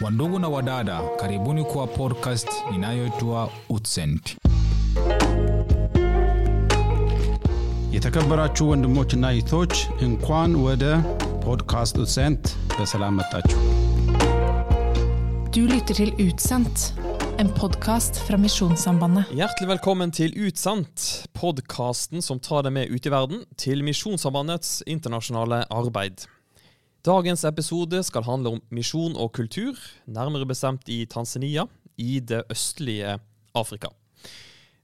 Wandugu na wadada, karibuni kwa podcast inayoitwa Utsent. የተከበራችሁ ወንድሞችና እህቶች እንኳን ወደ ፖድካስት ኡትሴንት በሰላም መጣችሁ። Du lytter til Utsendt, en podkast fra Misjonssambandet. Hjertelig velkommen til Utsendt, podkasten som tar deg med ut i verden til Misjonssambandets internasjonale arbeid. Dagens episode skal handle om misjon og kultur, nærmere bestemt i Tanzania, i det østlige Afrika.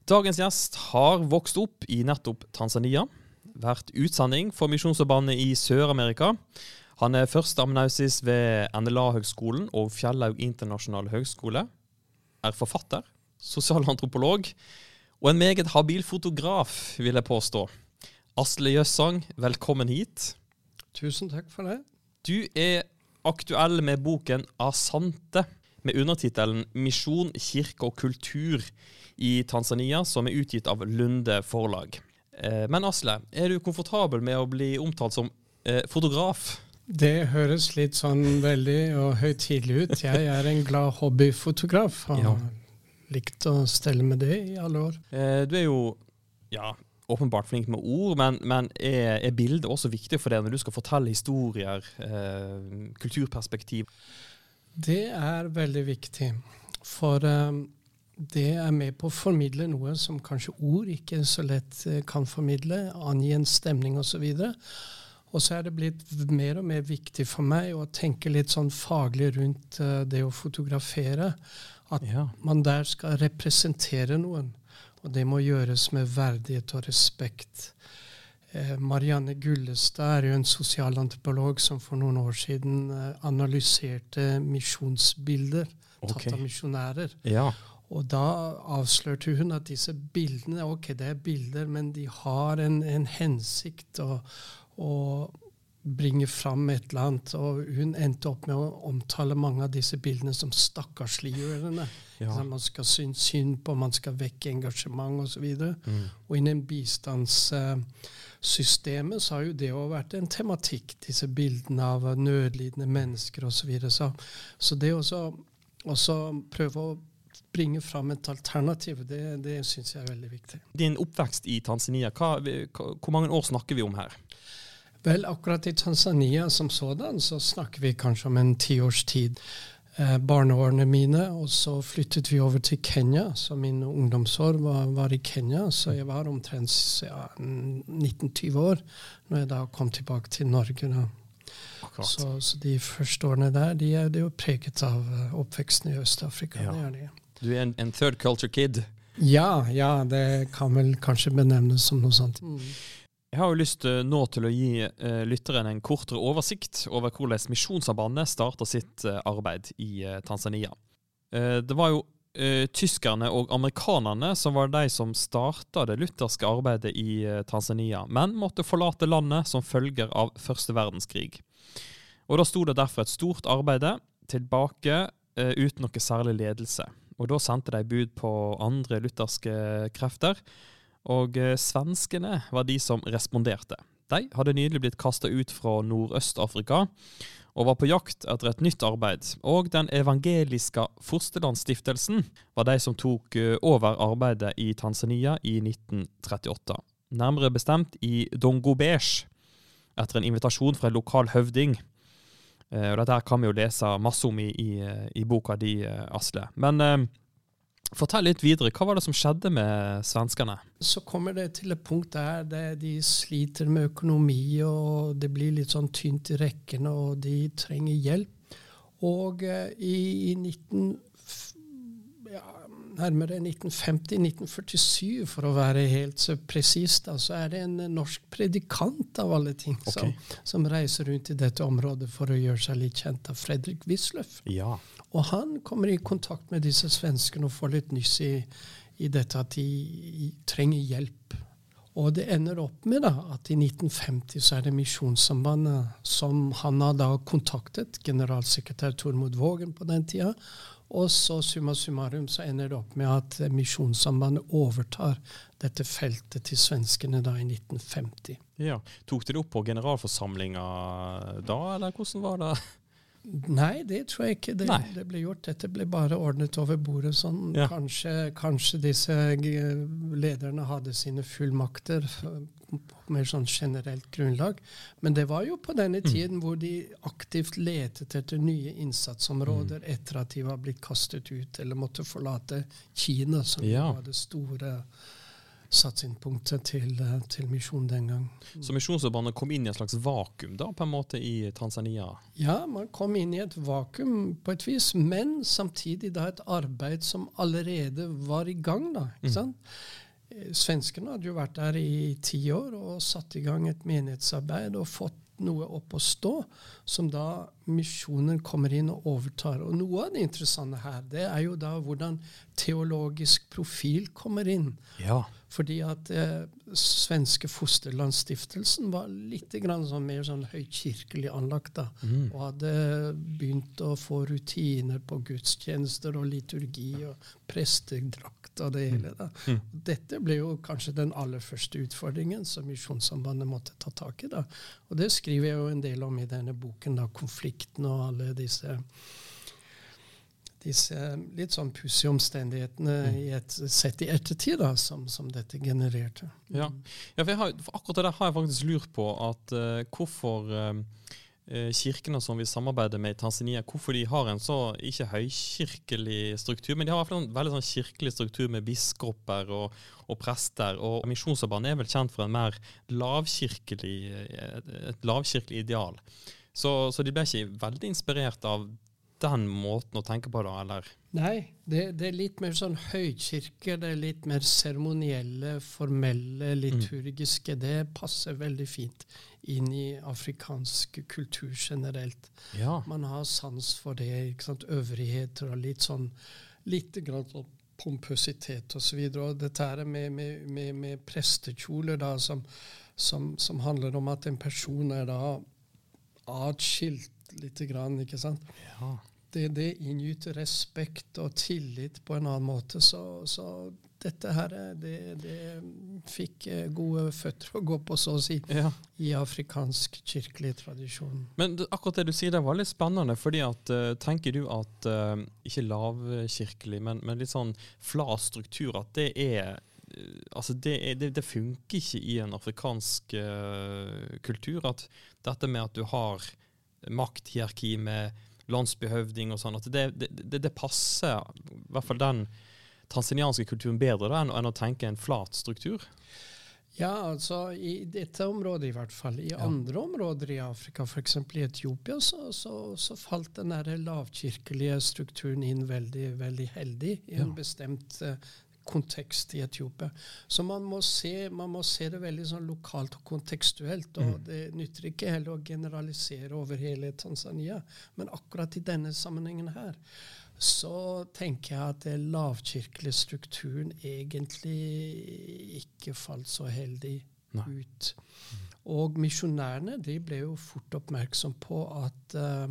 Dagens gjest har vokst opp i nettopp Tanzania, vært utsending for Misjonsforbandet i Sør-Amerika. Han er førsteamanuensis ved NLA-høgskolen og Fjellhaug internasjonale høgskole. Er forfatter, sosialantropolog og en meget habil fotograf, vil jeg påstå. Asle Jøssang, velkommen hit. Tusen takk for det. Du er aktuell med boken Asante, med undertittelen 'Misjon, kirke og kultur' i Tanzania, som er utgitt av Lunde forlag. Eh, Men Asle, er du komfortabel med å bli omtalt som eh, fotograf? Det høres litt sånn veldig og høytidelig ut. Jeg er en glad hobbyfotograf. Har Ja. likt å stelle med det i alle år. Eh, Du er jo ja, åpenbart flink med ord, men, men er, er bildet også viktig for deg når du skal fortelle historier, eh, kulturperspektiv? Det er veldig viktig, for eh, det er med på å formidle noe som kanskje ord ikke så lett eh, kan formidle, angi en stemning osv. Og så er det blitt mer og mer viktig for meg å tenke litt sånn faglig rundt eh, det å fotografere. At Ja. man der skal representere noen. Og det må gjøres med verdighet og respekt. Eh, Marianne Gullestad er jo en sosialantropolog som for noen år siden eh, analyserte misjonsbilder okay. tatt av misjonærer. Ja. Og da avslørte hun at disse bildene ok, det er bilder, men de har en, en hensikt og, å bringe fram et eller annet. Og hun endte opp med å omtale mange av disse bildene som stakkarsliggjørende. Ja. Man skal synes synd på, man skal vekke engasjement osv. Og, Mm. og innen bistandssystemet så har jo det òg vært en tematikk, disse bildene av nødlidende mennesker osv. Så, videre. så Så det å prøve å bringe fram et alternativ, det, det syns jeg er veldig viktig. Din oppvekst i Tanzania, hva, hva, hvor mange år snakker vi om her? Vel, akkurat i Tanzania som sådan så snakker vi kanskje om en tiårs tid. Eh, barneårene mine, og så flyttet vi over til Kenya. Så min ungdomsår var, var i Kenya, så jeg var omtrent ja, 19-20 år når jeg da kom tilbake til Norge. Så, så de første årene der de er, de er jo preget av eh, oppveksten i Øst-Afrika. Ja. det er de. Du er en, en third culture kid. Ja, ja, det kan vel kanskje benevnes som noe sånt. Jeg har jo lyst eh, nå til å gi uh, lytteren en kortere oversikt over hvordan Misjonssambandet starta sitt uh, arbeid i uh, Tanzania. Det var jo tyskerne og amerikanerne som var de som starta det lutherske arbeidet i Tanzania, men måtte forlate landet som følger av første verdenskrig. Og Da sto det derfor et stort arbeid tilbake uten noe særlig ledelse. Og Da sendte de bud på andre lutherske krefter, og eh, svenskene var de som responderte. De hadde nylig blitt kasta ut fra Nordøst-Afrika og var på jakt etter et nytt arbeid. Og Den evangeliske Fosterlandsstiftelsen var de som tok eh, over arbeidet i Tanzania i 1938. Nærmere bestemt i Dongobesh, etter en invitasjon fra en lokal høvding. Eh, og Dette her kan vi jo lese masse om i, i, i boka di, Asle. Men fortell litt videre. Hva var det som skjedde med svenskene? Så kommer det til et punkt der de sliter med økonomi, og det blir litt sånn tynt i rekkene, og de trenger hjelp. Og eh, i 19, ja, nærmere 1950-1947, for å være helt så presis, så er det en eh, norsk predikant av alle ting som, som reiser rundt i dette området for å gjøre seg litt kjent av Fredrik Wisløff. Ja. Og han kommer i kontakt med disse svenskene og får litt nyss i, i dette at de trenger hjelp. Og det ender opp med da, at i 1950 så er det Misjonssambandet som han har da kontaktet, generalsekretær Tormod Vågen på den tida. Og så summa summarum så ender det opp med at Misjonssambandet overtar dette feltet til svenskene da i 1950. ja. Tok dere opp på generalforsamlinga da, eller hvordan var det? Nei, det tror jeg ikke det, det ble gjort. Dette ble bare ordnet over bordet. Sånn. Ja. Kanskje, kanskje disse lederne hadde sine fullmakter på mer sånn generelt grunnlag. Men det var jo på denne Mm. tiden hvor de aktivt letet etter nye innsatsområder Mm. etter at de var blitt kastet ut eller måtte forlate Kina, som Ja. var det store satsingspunktet til, punkt til misjon den gang. Så Misjonsforbundet kom inn i et slags vakuum da, på en måte i Tanzania? Ja, man kom inn i et vakuum på et vis, men samtidig da et arbeid som allerede var i gang. da, ikke sant? Eh, Svenskene hadde jo vært der i ti år og satt i gang et menighetsarbeid og fått noe opp å stå, som da misjonen kommer inn og overtar. Og Noe av det interessante her, det er jo da hvordan teologisk profil kommer inn. Ja. Fordi at eh, svenske Fosterlandsstiftelsen var litt grann sånn mer sånn høykirkelig anlagt. da, Og hadde begynt å få rutiner på gudstjenester og liturgi og prestedrakt og det hele. da. Dette ble jo kanskje den aller første utfordringen som Misjonssambandet måtte ta tak i. da. Og det skriver jeg jo en del om i denne boken, da, konflikten og alle disse disse litt sånn pussige omstendighetene i et sett i ettertid da, som, som dette genererte. Ja, ja for, har, for akkurat det der har jeg faktisk lurt på. at uh, Hvorfor eh, eh, kirkene som vi samarbeider med i Tanzania, hvorfor de har en så ikke høykirkelig struktur, men de har i hvert fall en veldig sånn kirkelig struktur med biskoper og, og prester. Og Misjonsarbeidet er vel kjent for en mer lavkirkelig, eh, et, et lavkirkelig ideal. Så, så de ble ikke veldig inspirert av den måten å tenke på, da? eller? Nei, det, det er litt mer sånn høykirke, det er litt mer seremonielle, formelle, liturgiske. Det passer veldig fint inn i afrikansk kultur generelt. Ja. Man har sans for det. ikke sant, Øvrigheter og litt sånn litt grann sånn pompøsitet osv. Og dette her med, med, med, med prestekjoler da, som, som, som handler om at en person er da atskilt lite grann, ikke sant. ja. Det, det inngyter respekt og tillit på en annen måte. Så, så dette her, det, det fikk eh, gode føtter å gå på, så å si, ja. i afrikansk kirkelig tradisjon. Men akkurat det du sier, det var litt spennende. fordi at, eh, Tenker du at eh, ikke lavkirkelig, men, men litt sånn flat struktur, at det er Altså det, det, det funker ikke i en afrikansk uh, kultur. At dette med at du har makthierarki med landsbyhøvding og sånn, at det, det, det, det passer i hvert fall den tanzanianske kulturen bedre da, enn, enn å tenke en flat struktur. Ja, altså i dette området i hvert fall. I andre områder i Afrika, f.eks. i Etiopia, så, så, så falt den lavkirkelige strukturen inn veldig, veldig heldig i en bestemt eh, kontekst i Etiopia. Så man må, se, man må se det veldig sånn lokalt og kontekstuelt. Og det nytter ikke heller å generalisere over hele Tanzania. Men akkurat i denne sammenhengen her så tenker jeg at den lavkirkelige strukturen egentlig ikke falt så heldig Nei. ut. Og misjonærene de ble jo fort oppmerksom på at, eh,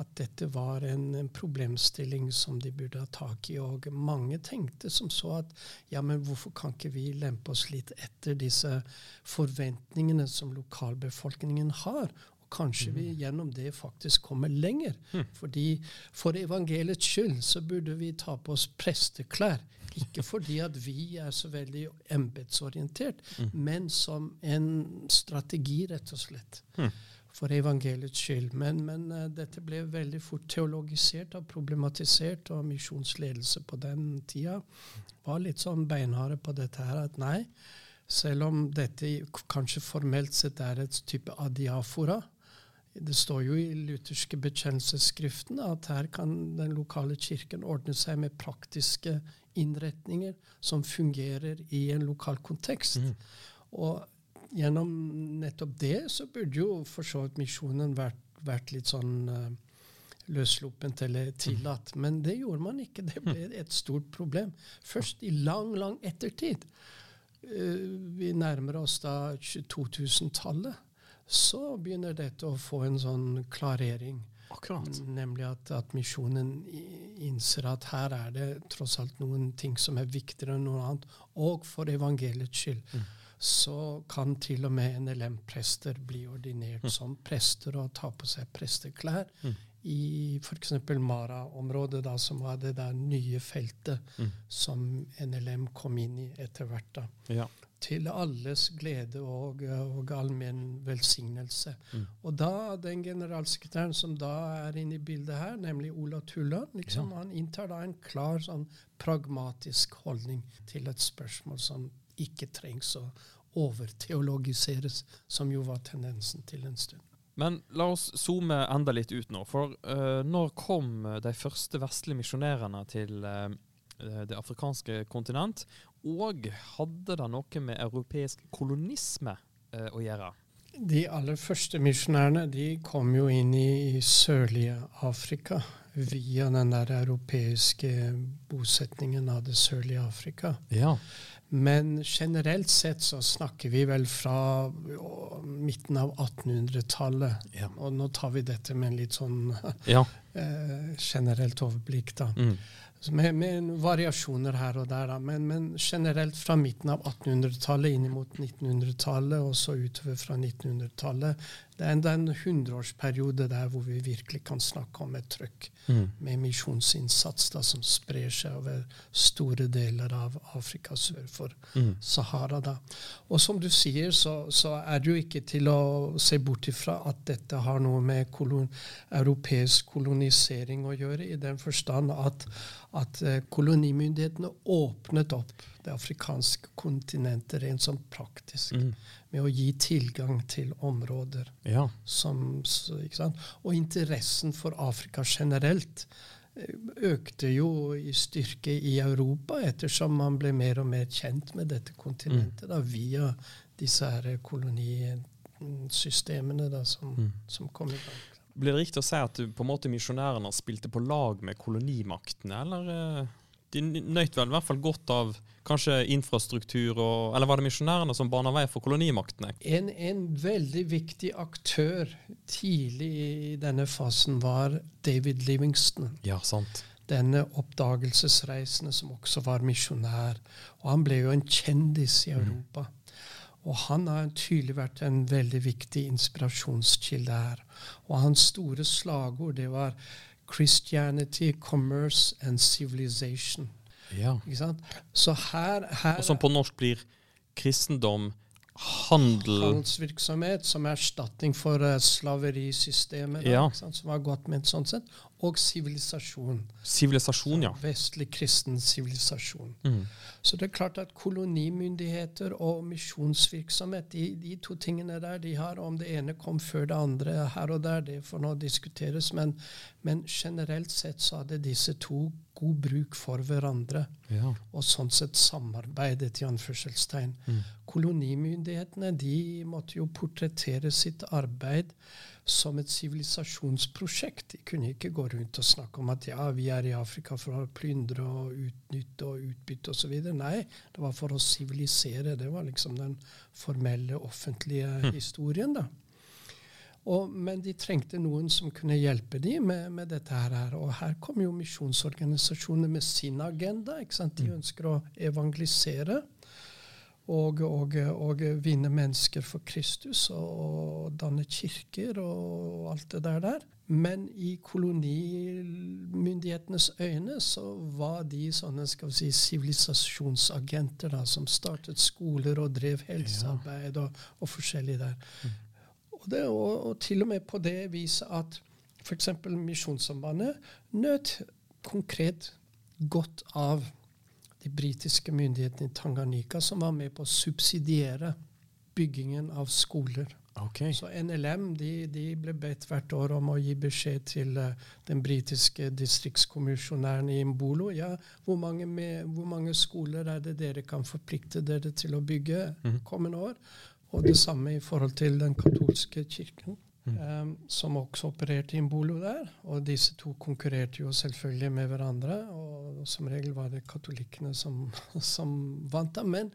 at dette var en, en problemstilling som de burde ha tak i. Og mange tenkte som så at ja, men hvorfor kan ikke vi lempe oss litt etter disse forventningene som lokalbefolkningen har? Og kanskje vi gjennom det faktisk kommer lenger. Fordi For evangeliets skyld så burde vi ta på oss presteklær. Ikke fordi at vi er så veldig embetsorientert, men som en strategi, rett og slett. For evangeliets skyld. Men, men eh, dette ble veldig fort teologisert og problematisert, og misjonsledelse på den tida var litt sånn beinharde på dette her. At nei, selv om dette kanskje formelt sett er et type adiafora, det står jo i lutherske bekjennelsesskriftene at her kan den lokale kirken ordne seg med praktiske innretninger som fungerer i en lokal kontekst. Og gjennom nettopp det så burde jo for så vidt misjonen vært, vært litt sånn uh, løssluppent eller tillatt. Men det gjorde man ikke. Det ble et stort problem. Først i lang, lang ettertid. Uh, vi nærmer oss da 2000-tallet. Så begynner dette å få en sånn klarering. Akkurat. Nemlig at, at misjonen innser at her er det tross alt noen ting som er viktigere enn noe annet. Og for evangeliets skyld så kan til og med NLM-prester bli ordinert som prester og ta på seg presteklær i f.eks. Mara-området, da, som var det der nye feltet Mm. som NLM kom inn i etter hvert. da. Ja. Til alles glede og, og allmenn velsignelse. Mm. Og da, den generalsekretæren som da er inne i bildet her, nemlig Ola Tulland, liksom, han inntar da en klar sånn pragmatisk holdning til et spørsmål som ikke trengs å overteologiseres, som jo var tendensen til en stund. Men la oss zoome enda litt ut nå. For uh, når kom de første vestlige misjonærene til uh, det afrikanske kontinent? Og hadde det noe med europeisk kolonisme uh, å gjøre? De aller første misjonærene de kom jo inn i, i sørlige Afrika via den der europeiske bosetningen av det sørlige Afrika. Ja. Men generelt sett så snakker vi vel fra midten av 1800-tallet. Ja. Og nå tar vi dette med en litt sånn ja. eh, generelt overblikk, da. Mm. Med, med variasjoner her og der, da. Men, men generelt fra midten av 1800-tallet inn mot 1900-tallet, og så utover fra 1900-tallet. Det er en, er hundreårsperiode der hvor vi virkelig kan snakke om et trøkk Mm. med misjonsinnsats da, som sprer seg over store deler av Afrika sør for Mm. Sahara. da. Og som du sier, så, så er det jo ikke til å se bort ifra at dette har noe med kolon, europeisk kolonisering å gjøre, i den forstand at, at eh, kolonimyndighetene åpnet opp det afrikanske kontinentet rent sånn praktisk, Mm. med å gi tilgang til områder Ja. som? Og interessen for Afrika generelt eh, økte jo i styrke i Europa ettersom man ble mer og mer kjent med dette kontinentet da, via disse her kolonisystemene da, som, Mm. som kom i gang. Blir det riktig å si at på en måte misjonærene spilte på lag med kolonimaktene, eller? De nøyt vel i hvert fall godt av kanskje infrastruktur, og, eller var det misjonærene som bana vei for kolonimaktene? En, en veldig viktig aktør tidlig i denne fasen var David Livingston. Ja, sant. denne oppdagelsesreisende som også var misjonær. Og han ble jo en kjendis i Europa. Og han har tydelig vært en veldig viktig inspirasjonskilde her. Og hans store slagord det var 'Christianity, commerce and civilization'. Ja. Så her, her Og som på norsk blir kristendom, handel handelsvirksomhet som erstatning for uh, slaverisystemet, da, Ja. som har gått med et sånt sett, og sivilisasjon. Sivilisasjon, ja. Vestlig kristen sivilisasjon. Mm. Så det er klart at kolonimyndigheter og misjonsvirksomhet, de, de to tingene der de har, om det ene kom før det andre her og der, det får nå diskuteres, men, men generelt sett så hadde disse to god bruk for hverandre, ja. og sånn sett samarbeidet i anførselstegn. Mm. Kolonimyndighetene de måtte jo portrettere sitt arbeid som et sivilisasjonsprosjekt. De kunne ikke gå rundt og snakke om at ja, vi er i Afrika for å plyndre og utnytte og utbytte osv. Nei, det var for å sivilisere. Det var liksom den formelle, offentlige historien. da. Og, men de trengte noen som kunne hjelpe dem med, med dette her. Og her kom jo misjonsorganisasjonene med sin agenda. De ønsker å evangelisere og, og, og vinne mennesker for Kristus og, danne kirker og alt det der der. Men i kolonimyndighetenes øyne så var de sånne skal vi si, sivilisasjonsagenter da, som startet skoler og drev helsearbeid og, og forskjellig der. Og, det, og til og med på det viset at f.eks. Misjonssambandet nøt konkret godt av de britiske myndighetene i Tanganyika, som var med på å subsidiere byggingen av skoler. Okay. Så NLM de, de ble bedt hvert år om å gi beskjed til eh, den britiske distriktskommisjonæren i Mbolo. Ja, hvor mange, med, hvor mange skoler er det dere kan forplikte dere til å bygge kommende år? Og det samme i forhold til den katolske kirken, eh, som også opererte i Mbolo der. Og disse to konkurrerte jo selvfølgelig med hverandre, og som regel var det katolikkene som, som vant. dem. Men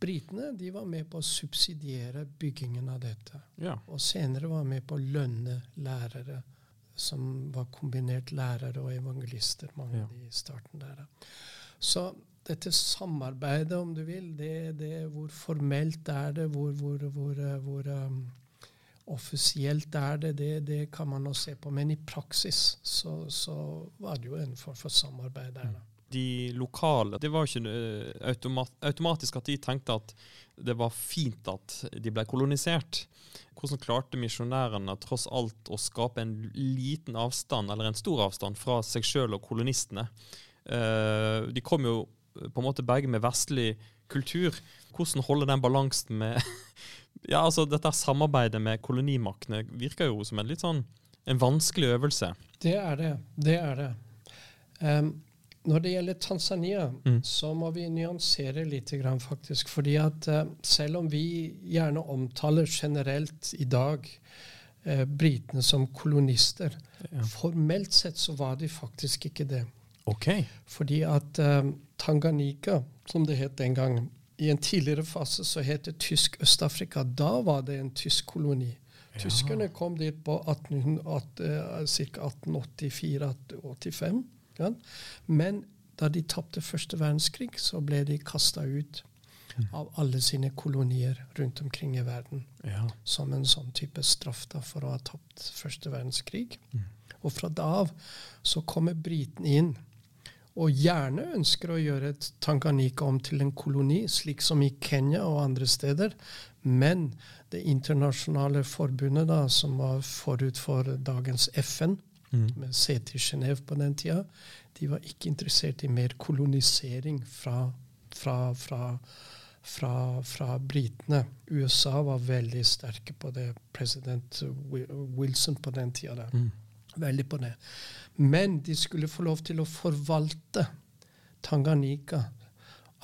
britene de var med på å subsidiere byggingen av dette. Ja. Og senere var med på å lønne lærere som var kombinert lærere og evangelister, mange Ja. av de i starten der. Så dette samarbeidet, om du vil, det, det hvor formelt er det, hvor, hvor, hvor, eh, hvor um, offisielt er det, det, det kan man nå se på. Men i praksis så, så var det jo en form for samarbeid der. da. De lokale Det var ikke eh, automat, automatisk at de tenkte at det var fint at de ble kolonisert. Hvordan klarte misjonærene tross alt å skape en liten avstand, eller en stor avstand, fra seg sjøl og kolonistene? Eh, de kom jo på en måte begge med vestlig kultur. Hvordan holde den balansen med Ja, altså Dette samarbeidet med kolonimaktene virker jo som en litt sånn en vanskelig øvelse. Det er det. Det er det. Um, når det gjelder Tanzania, Mm. så må vi nyansere litt, faktisk. fordi at uh, selv om vi gjerne omtaler generelt i dag uh, britene som kolonister, Ja. formelt sett så var de faktisk ikke det. OK. Fordi at uh, Tanganyika, som det het den gangen, i en tidligere fase så het det Tysk Øst-Afrika. Da var det en tysk koloni. Tyskerne kom dit på 1800 eh, ca. 1884-85. Ja. Men da de tapte første verdenskrig, så ble de kasta ut av alle sine kolonier rundt omkring i verden Ja. som en sånn type straff da, for å ha tapt første verdenskrig. Mm. Og fra da av så kommer britene inn og gjerne ønsker å gjøre et Tanganyika om til en koloni, slik som i Kenya og andre steder. Men det internasjonale forbundet, da, som var forut for dagens FN, Mm. med sete i Genéve på den tida, de var ikke interessert i mer kolonisering fra, fra, fra, fra, fra britene. USA var veldig sterke på det. President Wilson på den tida. der. Mm. Veldig på det. Men de skulle få lov til å forvalte Tanganyika.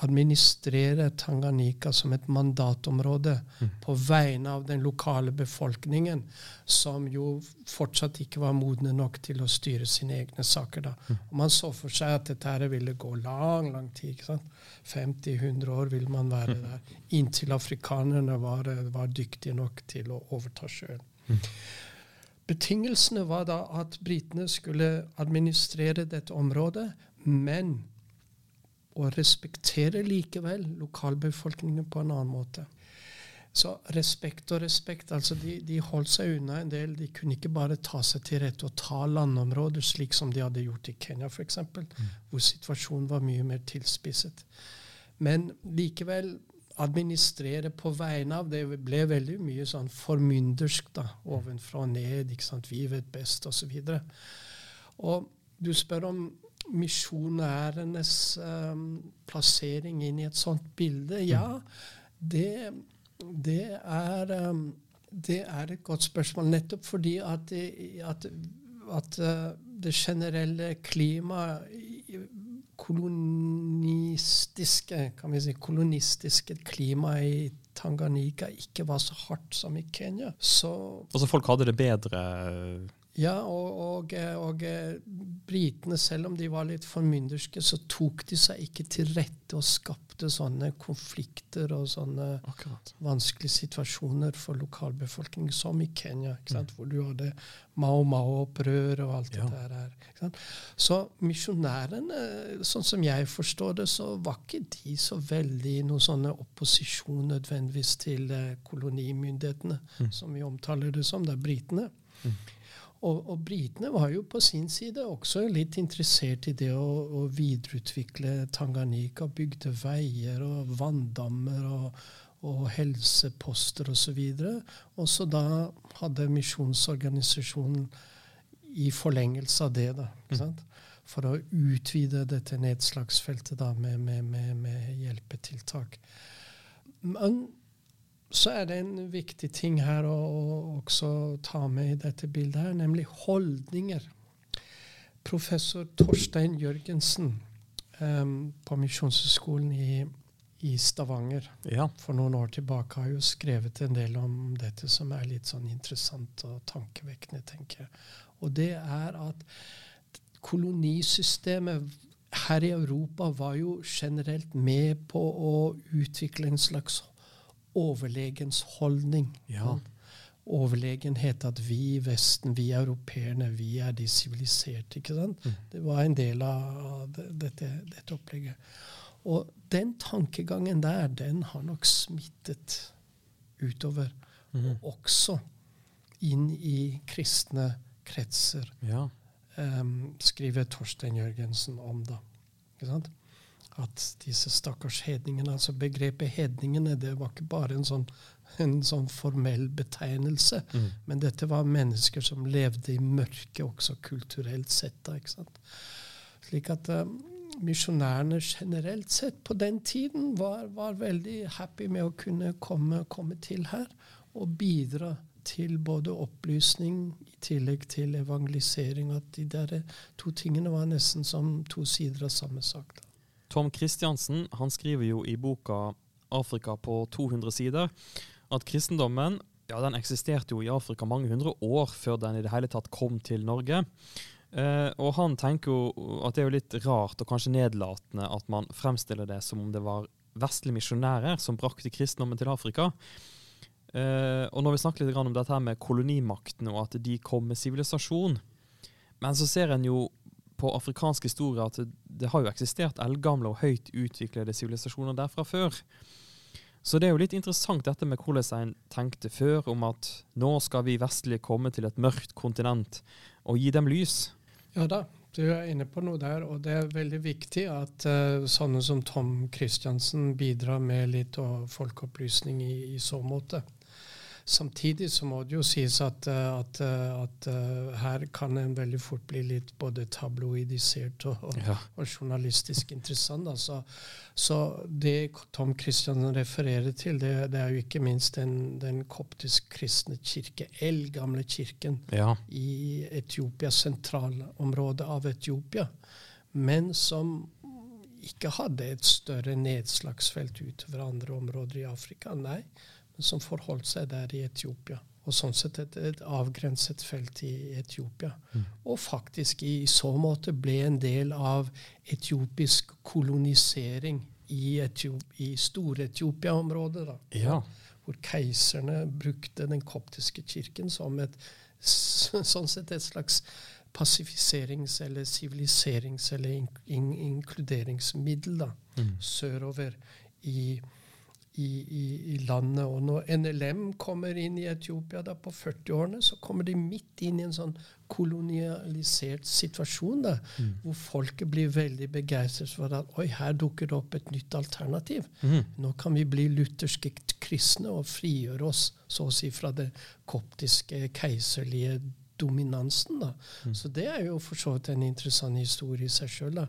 Administrere Tanganyika som et mandatområde på vegne av den lokale befolkningen, som jo fortsatt ikke var modne nok til å styre sine egne saker. da. Og Man så for seg at dette her ville gå lang, lang tid. ikke sant? 50-100 år ville man være der. Inntil afrikanerne var, var dyktige nok til å overta sjøen. Betingelsene var da at britene skulle administrere dette området, men å respektere likevel lokalbefolkningen på en annen måte. Så respekt og respekt. altså De, de holdt seg unna en del. De kunne ikke bare ta seg til rette og ta landområder, slik som de hadde gjort i Kenya f.eks., hvor situasjonen var mye mer tilspisset. Men likevel administrere på vegne av Det ble veldig mye sånn formyndersk da, ovenfra og ned. ikke sant, Vi vet best, osv. Og, og du spør om misjonærenes um, plassering inn i et sånt bilde. Ja, det, det, er, um, det er et godt spørsmål. Nettopp fordi at, det- at, at uh, det generelle klimaet kolonistiske kan vi si, kolonistiske klimaet i Tanganyika ikke var så hardt som i Kenya. Så Altså folk hadde det bedre ja, og, og, og eh, britene, selv om de var litt formynderske, så tok de seg ikke til rette og skapte sånne konflikter og sånne Akkurat. vanskelige situasjoner for lokalbefolkningen, som i Kenya, ikke sant? hvor du hadde Mao Mao-opprør og alt Ja. der, her. Ikke sant? Så misjonærene, sånn som jeg forstår det, så var ikke de så veldig noen sånne opposisjon nødvendigvis til kolonimyndighetene, kolonimyndighetene, som vi omtaler det som, det er britene. Og, og britene var jo på sin side også litt interessert i det å, å videreutvikle Tanganyika. Bygde veier og vanndammer og, og helseposter osv. Og så da hadde misjonsorganisasjonen i forlengelse av det, da, ikke sant? for å utvide dette nedslagsfeltet da, med, med, med, med hjelpetiltak. Men så er det en viktig ting her å, å også ta med i dette bildet, her, nemlig holdninger. Professor Torstein Jørgensen um, på Misjonshøgskolen i, i Stavanger Ja. for noen år tilbake har jo skrevet en del om dette som er litt sånn interessant og tankevekkende, tenker jeg. Og det er at kolonisystemet her i Europa var jo generelt med på å utvikle en slags overlegensholdning. Ja. Overlegenhet at vi i Vesten, vi europeerne, vi er de siviliserte. ikke sant? Det var en del av dette, dette opplegget. Og den tankegangen der, den har nok smittet utover. Og også inn i kristne kretser, Ja. um, skriver Torstein Jørgensen om. da. Ikke sant? At disse stakkars hedningene altså Begrepet hedningene det var ikke bare en sånn, en sånn formell betegnelse, Mm. men dette var mennesker som levde i mørket også kulturelt sett. da, ikke sant? Slik at uh, misjonærene generelt sett på den tiden var, var veldig happy med å kunne komme, komme til her og bidra til både opplysning i tillegg til evangelisering. At de der to tingene var nesten som to sider av samme sak. Tom Kristiansen han skriver jo i boka 'Afrika på 200 sider' at kristendommen ja, den eksisterte jo i Afrika mange hundre år før den i det hele tatt kom til Norge. Eh, og han tenker jo at det er jo litt rart og kanskje nedlatende at man fremstiller det som om det var vestlige misjonærer som brakte kristendommen til Afrika. Eh, og når vi snakker litt om dette her med kolonimakten og at de kom med sivilisasjon, men så ser en jo på afrikansk historie at det, har jo eksistert eldgamle og høyt utviklede sivilisasjoner der fra før. Så det er jo litt interessant dette med hvordan en tenkte før om at nå skal vi vestlige komme til et mørkt kontinent og gi dem lys. Ja da, du er inne på noe der, og det er veldig viktig at uh, sånne som Tom Christiansen bidrar med litt folkeopplysning i, i så måte. Samtidig så må det jo sies at, uh, at, uh, at her kan en veldig fort bli litt både tabloidisert og, og, Ja. og journalistisk interessant. Altså. Så det Tom Christian refererer til, det, det er jo ikke minst den, den koptisk kristne kirke, eldgamle kirken Ja. i Etiopia, sentralområdet av Etiopia, men som ikke hadde et større nedslagsfelt utover andre områder i Afrika, nei, som forholdt seg der i Etiopia. Og sånn sett et, et avgrenset felt i Etiopia. Og faktisk i så måte ble en del av etiopisk kolonisering i, Etiop i Stor-Etiopia-området. Ja. hvor keiserne brukte den koptiske kirken som et sånn sett et slags pasifiserings- eller siviliserings- eller in in inkluderingsmiddel da, sørover i, i, i, i landet. Og når NLM kommer inn i Etiopia da på 40-årene, så kommer de midt inn i en sånn kolonialisert situasjon da, hvor folket blir veldig begeistret for at oi, her dukker det opp et nytt alternativ. Nå kan vi bli lutherske kristne og frigjøre oss så å si fra det koptiske keiserlige dominansen. da. Så det er jo for så vidt en interessant historie i seg sjøl.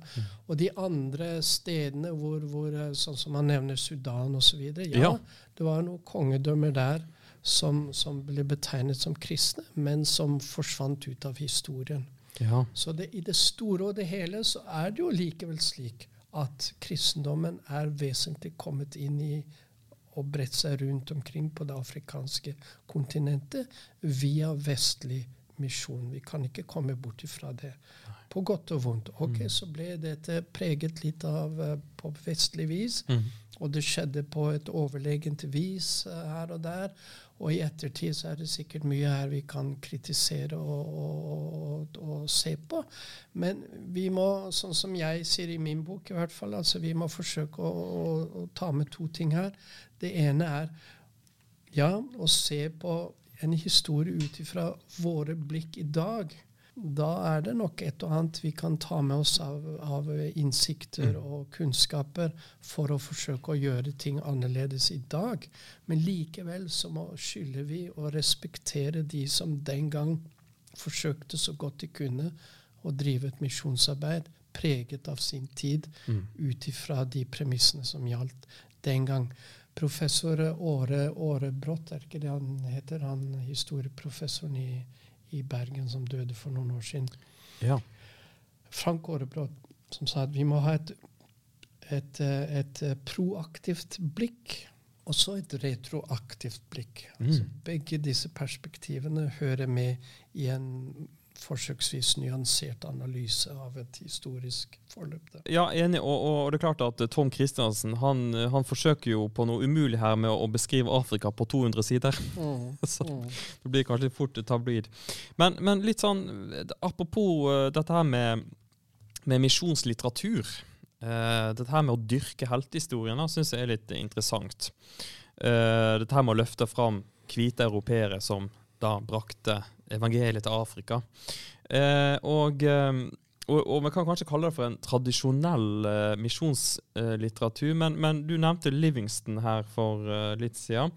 Og de andre stedene hvor, hvor eh, sånn som man nevner Sudan osv. Ja, Ja. det var noen kongedømmer der som, som ble betegnet som kristne, men som forsvant ut av historien. ja. Så det, i det store og det hele så er det jo likevel slik at kristendommen er vesentlig kommet inn i og bredt seg rundt omkring på det afrikanske kontinentet via vestlig misjon. Vi kan ikke komme bort ifra det. På godt og vondt. Ok, Så ble dette preget litt av eh, på vestlig vis. Og det skjedde på et overlegent vis uh, her og der. Og i ettertid så er det sikkert mye her vi kan kritisere og, og, og, og se på. Men vi må, sånn som jeg sier i min bok, i hvert fall, altså vi må forsøke å, å, å ta med to ting her. Det ene er ja, å se på en historie ut ifra våre blikk i dag. Da er det nok et og annet vi kan ta med oss av, av innsikter og kunnskaper for å forsøke å gjøre ting annerledes i dag. Men likevel så må, skylder vi å respektere de som den gang forsøkte så godt de kunne å drive et misjonsarbeid preget av sin tid ut ifra de premissene som gjaldt den gang. Professor Åre, Åre er ikke det han heter? Han historieprofessoren i, i Bergen som døde for noen år siden. ja. Frank Åre Brott som sa at vi må ha et, et, et proaktivt blikk og så et retroaktivt blikk. Altså, begge disse perspektivene hører med i en forsøksvis nyansert analyse av et historisk forløp. Der. Ja, enig. Og, og, og det er klart at Tom Christiansen han, han forsøker jo på noe umulig her med å, å beskrive Afrika på 200 sider. Så det blir kanskje fort tabloid. Men, men litt sånn apropos eh, dette her med, med misjonslitteratur. Uh, dette her med å dyrke heltehistorien syns jeg er litt interessant. Uh, dette her med å løfte fram hvite europeere som da brakte evangeliet til Afrika. Eh, og, eh, og, og vi kan kanskje kalle det for en tradisjonell eh, misjonslitteratur, men, men, du nevnte Livingston her for eh, litt siden.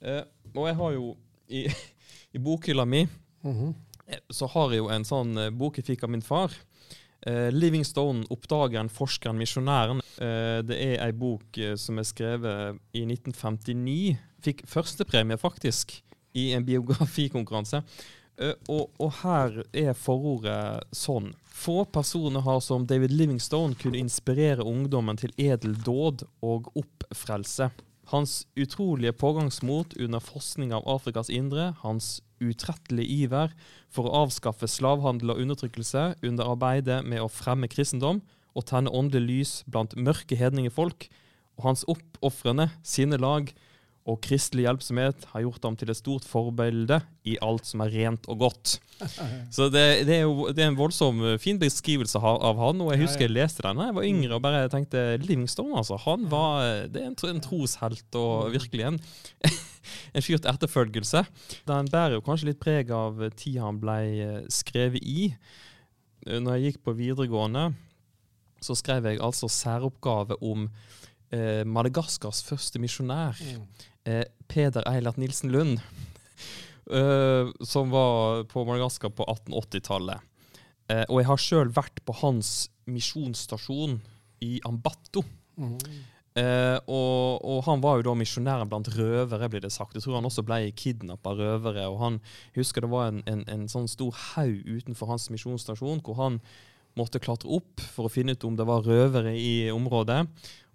Eh, og jeg har jo i, i bokhylla mi mm -hmm. så har jeg jo en sånn eh, bok jeg fikk av min far. Eh, 'Livingstone oppdageren, forskeren, misjonæren'. Eh, det er ei bok eh, som er skrevet i 1959. Fikk førstepremie, faktisk, i en biografikonkurranse. Eh, og, og her er forordet sånn. Få personer har som David Livingstone kunne inspirere ungdommen til edel dåd og oppfrelse. Hans utrolige pågangsmot under forskning av Afrikas indre, hans utrettelige iver for å avskaffe slavhandel og undertrykkelse under arbeidet med å fremme kristendom og tenne åndelig lys blant mørke hedningefolk, og hans oppofrende sinnelag og kristelig hjelpsomhet har gjort ham til et stort forbilde i alt som er rent og godt. Så det, det er jo det er en voldsom eh, fin beskrivelse av, han, og jeg husker jeg leste den da jeg var yngre og bare tenkte Livingstone, altså. Han var eh, Det er en, en troshelt og virkelig en, en fyr til etterfølgelse. Den bærer jo kanskje litt preg av tida han ble eh, skrevet i. Når jeg gikk på videregående, så skrev jeg altså særoppgave om eh, Madagaskars første misjonær, Mm. Eh, Peder Eilert Nilsen Lund, eh, som var på Madagaskar på 1880-tallet. Eh, og jeg har sjøl vært på hans misjonsstasjon i Ambato. Mm. Eh, og, og han var jo da misjonæren blant røvere, blir det sagt. Jeg tror han også ble kidnappa av røvere. og han, Jeg husker det var en, en, en sånn stor haug utenfor hans misjonsstasjon, hvor han måtte klatre opp for å finne ut om det var røvere i området.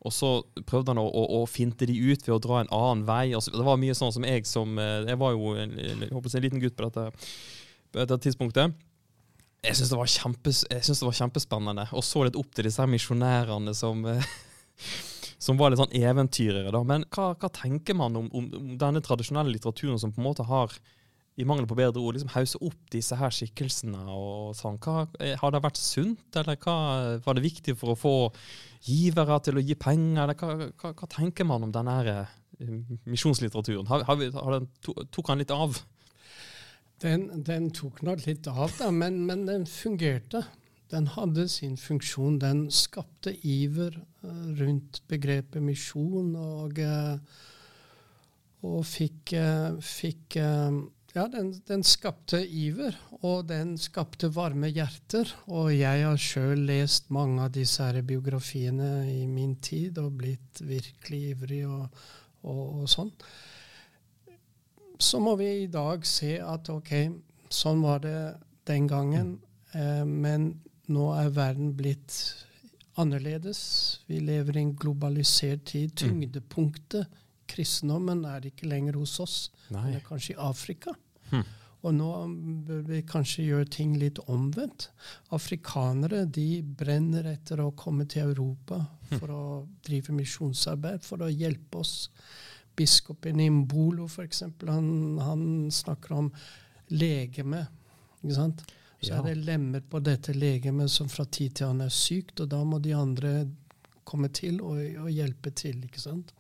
Og så prøvde han å, å, å finte de ut ved å dra en annen vei. Og så, det var mye sånn som jeg som eh, Jeg var jo en, en, liten gutt på dette, på dette tidspunktet. Jeg syns det, det var kjempespennende, og så litt opp til disse misjonærene som eh, som var litt sånn eventyrere. da. Men hva, hva tenker man om, om denne tradisjonelle litteraturen som på en måte har i mangel på bedre ord, liksom hausse opp disse her skikkelsene og sånn. Hva, eh, har det vært sunt, eller hva, var det viktig for å få givere til å gi penger, eller hva, hva, hva tenker man om denne eh, misjonslitteraturen? Har, har, har den, to, tok han litt av? Den, den tok nok litt av, da, men, men den fungerte. Den hadde sin funksjon. Den skapte iver eh, rundt begrepet misjon, og, og fikk, fikk Ja, den, den skapte iver, og den skapte varme hjerter. Og jeg har sjøl lest mange av disse her biografiene i min tid og blitt virkelig ivrig og, og, og sånn så må vi i dag se at ok, sånn var det den gangen, eh, men nå er verden blitt annerledes. Vi lever i en globalisert tid. Tyngdepunktet, kristendommen, er ikke lenger hos oss. Nei. men kanskje i Afrika. Og nå bør vi kanskje gjøre ting litt omvendt. Afrikanere de brenner etter å komme til Europa for å drive misjonsarbeid, for å hjelpe oss. Biskopen i Mbolo, f.eks., han, han snakker om legeme. Ikke sant? Så Ja. er det lemmer på dette legemet som fra tid til annen er sykt, og da må de andre komme til og, og hjelpe til. ikke sant?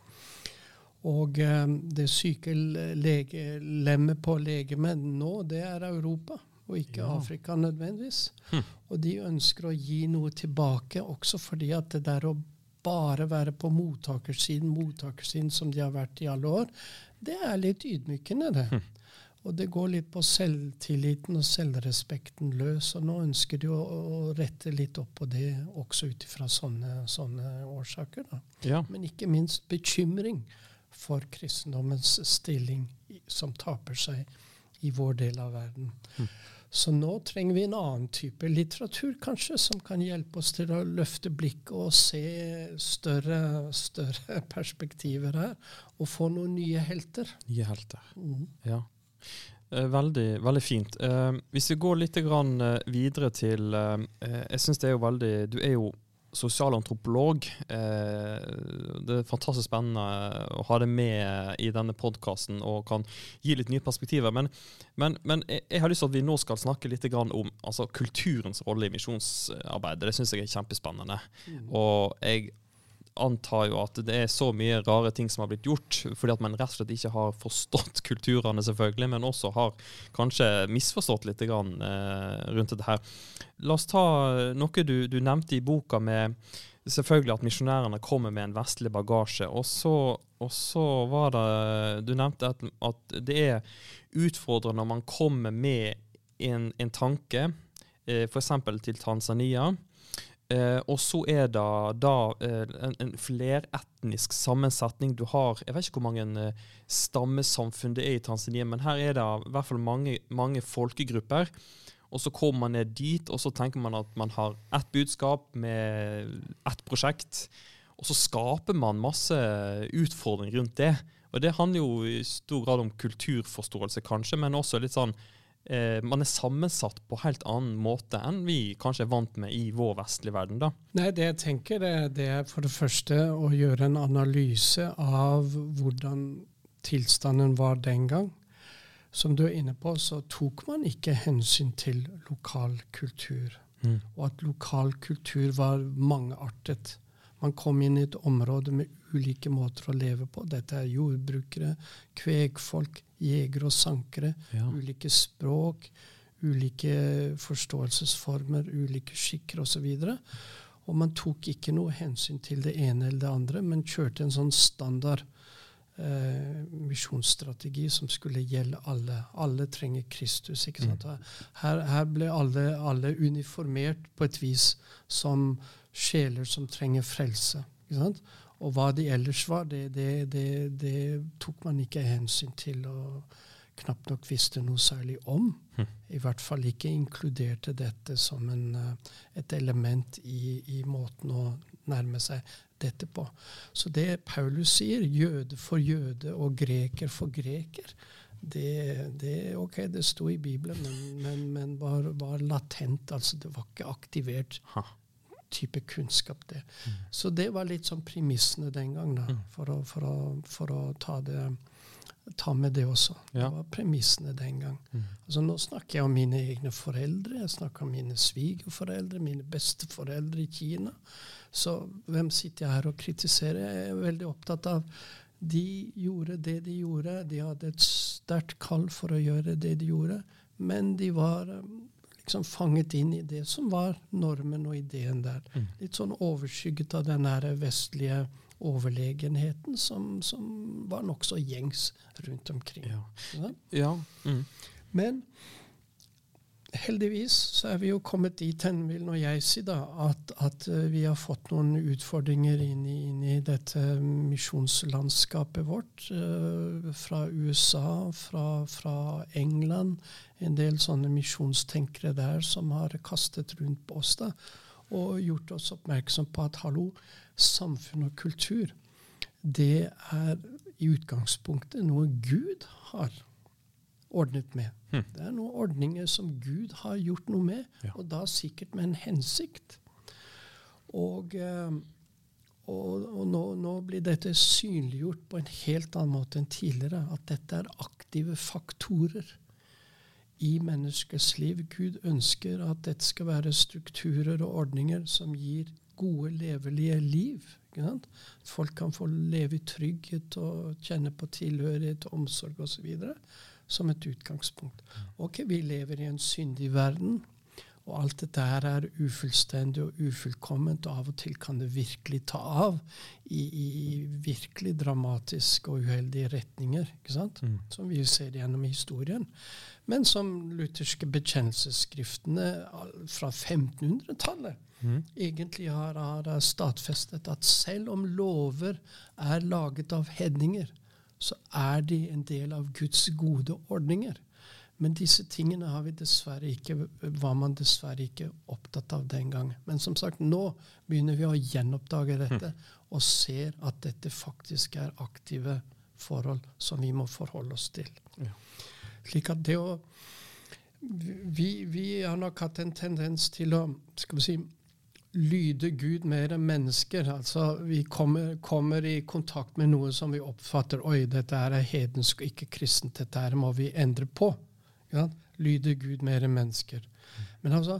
Og eh, det syke lege, lemmet på legemet nå, det er Europa, og ikke Ja. Afrika nødvendigvis. Hm. Og de ønsker å gi noe tilbake, også fordi at det der å bare være på mottakersiden, mottakersiden som de har vært i alle år, det er litt ydmykende, det. Hm. Og det går litt på selvtilliten og selvrespekten løs. Og nå ønsker de å, å rette litt opp på det, også ut ifra sånne, sånne årsaker. Da. Ja. Men ikke minst bekymring for kristendommens stilling som taper seg i vår del av verden. Mm. Så nå trenger vi en annen type litteratur, kanskje, som kan hjelpe oss til å løfte blikket og se større, større perspektiver her, og få noen nye helter. Nye helter. mm. Ja. Eh, Veldig, veldig fint. Eh, hvis vi går litt grann, eh, videre til eh, eh, Jeg syns det er jo veldig Du er jo sosialantropolog. Eh, det er fantastisk spennende å ha det med i denne podkasten og kan gi litt nye perspektiver. Men, men, men jeg, har lyst til at vi nå skal snakke litt om altså, kulturens rolle i misjonsarbeidet. Det syns jeg er kjempespennende. Og jeg antar jo at det er så mye rare ting som har blitt gjort, fordi at man rett og slett ikke har forstått kulturene, selvfølgelig, men også har kanskje misforstått litt grann, eh, rundt dette her. La oss ta noe du, du nevnte i boka med selvfølgelig at misjonærene kommer med en vestlig bagasje. Og så, og så var det Du nevnte at, at, det er utfordrende når man kommer med en, en tanke, eh, f.eks. til Tanzania. Eh, og så er det da eh, en, en fleretnisk sammensetning. Du har Jeg vet ikke hvor mange eh, stammesamfunn det er i Tanzania, men her er det i hvert fall mange, mange folkegrupper. Og så kommer man ned dit, og så tenker man at man har ett budskap med ett prosjekt. Og så skaper man masse utfordringer rundt det. Og det handler jo i stor grad om kulturforståelse, kanskje, men også litt sånn eh, Man er sammensatt på helt annen måte enn vi kanskje er vant med i vår vestlige verden. da. Nei, Det jeg tenker, det, det er for det første å gjøre en analyse av hvordan tilstanden var den gang som du er inne på, så tok man ikke hensyn til lokal kultur. Mm. Og at lokal kultur var mangeartet. Man kom inn i et område med ulike måter å leve på. Dette er jordbrukere, kvegfolk, jegere og sankere. Ja. Ulike språk, ulike forståelsesformer, ulike skikker osv. Og, og man tok ikke noe hensyn til det ene eller det andre, men kjørte en sånn standard eh, misjonsstrategi som skulle gjelde alle. Alle trenger Kristus. ikke sant? Mm. Her, her ble alle, alle, uniformert på et vis som sjeler som trenger frelse. ikke sant? Og hva de ellers var, det, det, det, det tok man ikke hensyn til. og knapt nok visste noe særlig om. Mm. I hvert fall ikke inkluderte dette som en, eh, et element i, i, måten å nærme seg dette på. Så det Paulus sier, jøde for jøde og greker for greker, det, det ok, det sto i Bibelen, men, men, men var, var, latent. altså Det var ikke aktivert. Type kunnskap, det. Mm. Så det var litt sånn premissene den gang, da, mm. for, å, for, å, for, å, ta det ta med det også. Ja. Det var premissene den gang. Mm. Altså Nå snakker jeg om mine egne foreldre, jeg snakker om mine svigerforeldre, mine besteforeldre i Kina. Så hvem sitter jeg her og kritiserer? Jeg er veldig opptatt av de gjorde det de gjorde. De hadde et sterkt kall for å gjøre det de gjorde, men de var liksom fanget inn i det som var normen og ideen der. Mm. Litt sånn overskygget av den her vestlige overlegenheten som, som var nokså gjengs rundt omkring. Ja. Ja? ja. Mm. Men heldigvis så er vi jo kommet dit hen, vil nå jeg si, da, at, at, eh, vi har fått noen utfordringer inn i, inn i dette misjonslandskapet vårt. Uh, fra USA, fra, fra, England. En del sånne misjonstenkere der som har kastet rundt på oss da, og gjort oss oppmerksom på at hallo, samfunn og kultur, det er i utgangspunktet noe Gud har ordnet med. Hmm. Det er noen ordninger som Gud har gjort noe med, ja. og da sikkert med en hensikt. Og, eh, og, og nå, nå, blir dette synliggjort på en helt annen måte enn tidligere. At dette er aktive faktorer i menneskets liv. Gud ønsker at dette skal være strukturer og ordninger som gir gode, levelige liv. Folk kan få leve i trygghet og kjenne på tilhørighet, omsorg osv som et utgangspunkt. Ok, vi lever i en syndig verden, og alt dette her er ufullstendig og ufullkomment, og av og til kan det virkelig ta av i, i virkelig dramatiske og uheldige retninger? Mm. som vi ser gjennom historien. Men som lutherske bekjennelsesskriftene fra 1500-tallet mm. egentlig har, har stadfestet at selv om lover er laget av hedninger, så er de en del av Guds gode ordninger. Men disse tingene har vi dessverre ikke, var man dessverre ikke opptatt av den gang. Men som sagt, nå begynner vi å gjenoppdage dette mm. og ser at dette faktisk er aktive forhold som vi må forholde oss til. Ja. Slik at det å vi, vi, har nok hatt en tendens til å skal vi si, lyde Gud mer enn mennesker. Altså, vi kommer, kommer, i kontakt med noe som vi oppfatter Oi, dette er hedensk og ikke kristent. Dette her må vi endre på. Ja? Lyde Gud mer enn mennesker. Men altså,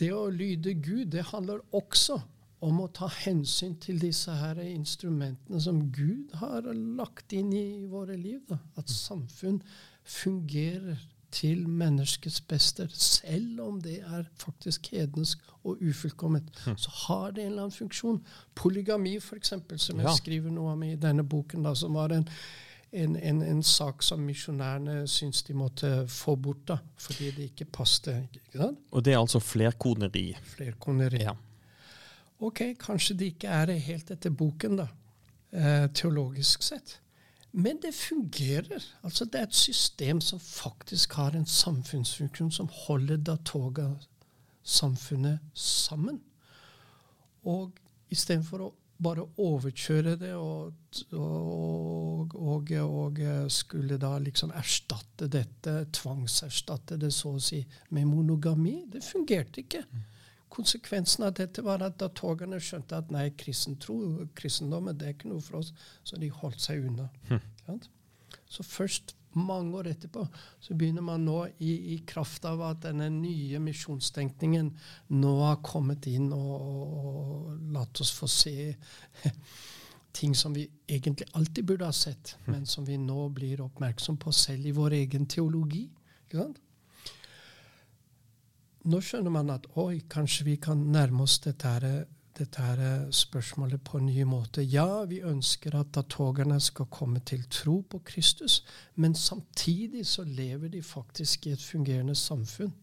det å lyde Gud, det handler også om å ta hensyn til disse her instrumentene som Gud har lagt inn i våre liv. Da. At samfunn fungerer til menneskets beste. Selv om det er faktisk hedensk og ufullkomment, så har det en eller annen funksjon. Polygami, f.eks., som jeg Ja. skriver noe om i denne boken, da, som var en, en, en, en sak som misjonærene syntes de måtte få bort, da, fordi det ikke passte. Ikke? Og det er altså flerkoneri. Flerkoneri. Ja. Ok, kanskje det ikke er helt etter boken, da, eh, teologisk sett. Men det fungerer. Altså Det er et system som faktisk har en samfunnsfunksjon som holder Datoga-samfunnet sammen. Og istedenfor å bare overkjøre det og, og, og, og skulle da liksom erstatte dette, tvangserstatte det så å si med monogami, det fungerte ikke. Konsekvensen av dette var at da togene skjønte at nei, kristentro, kristendommen det er ikke noe for oss, så de holdt seg unna. Hm. Så først mange år etterpå så begynner man nå, i, i kraft av at denne nye misjonstenkningen nå har kommet inn og, og latt oss få se ting som vi egentlig alltid burde ha sett, men som vi nå blir oppmerksom på selv i vår egen teologi. Ikke sant? Nå skjønner man at oi, kanskje vi kan nærme oss dette, her, dette her spørsmålet på en ny måte. Ja, vi ønsker at datogerne skal komme til tro på Kristus, men samtidig så lever de faktisk i et fungerende samfunn.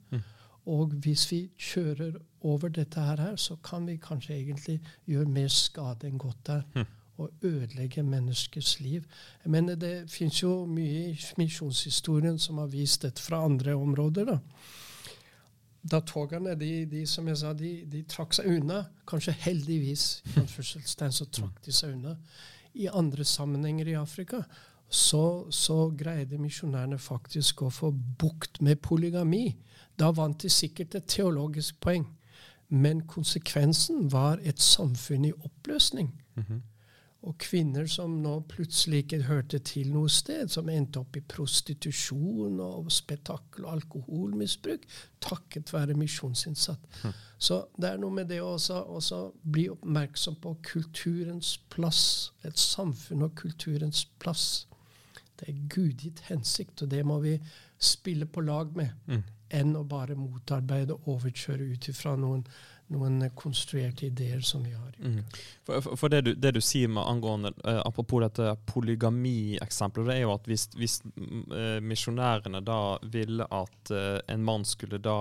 Og hvis vi kjører over dette her, så kan vi kanskje egentlig gjøre mer skade enn godt der. Og ødelegge menneskers liv. Jeg mener, Det fins jo mye i misjonshistorien som har vist dette fra andre områder. da da togene de, de, som jeg sa, de, de trakk seg unna. Kanskje heldigvis, anførselstegn, så trakk de seg unna. I andre sammenhenger i Afrika så, så greide misjonærene faktisk å få bukt med polygami. Da vant de sikkert et teologisk poeng. Men konsekvensen var et samfunn i oppløsning. Og kvinner som nå plutselig ikke hørte til noe sted, som endte opp i prostitusjon og spetakkel og alkoholmisbruk, takket være misjonsinnsatt. Så det er noe med det å bli oppmerksom på kulturens plass. Et samfunn og kulturens plass. Det er gudgitt hensikt, og det må vi spille på lag med. Enn å bare motarbeide og overkjøre ut ifra noen, noen konstruerte ideer som vi har. Mm. For, for, for det, du, det, du, sier med angående eh, Apropos dette polygami-eksempelet, det er jo at hvis, hvis eh, misjonærene da ville at eh, en mann skulle da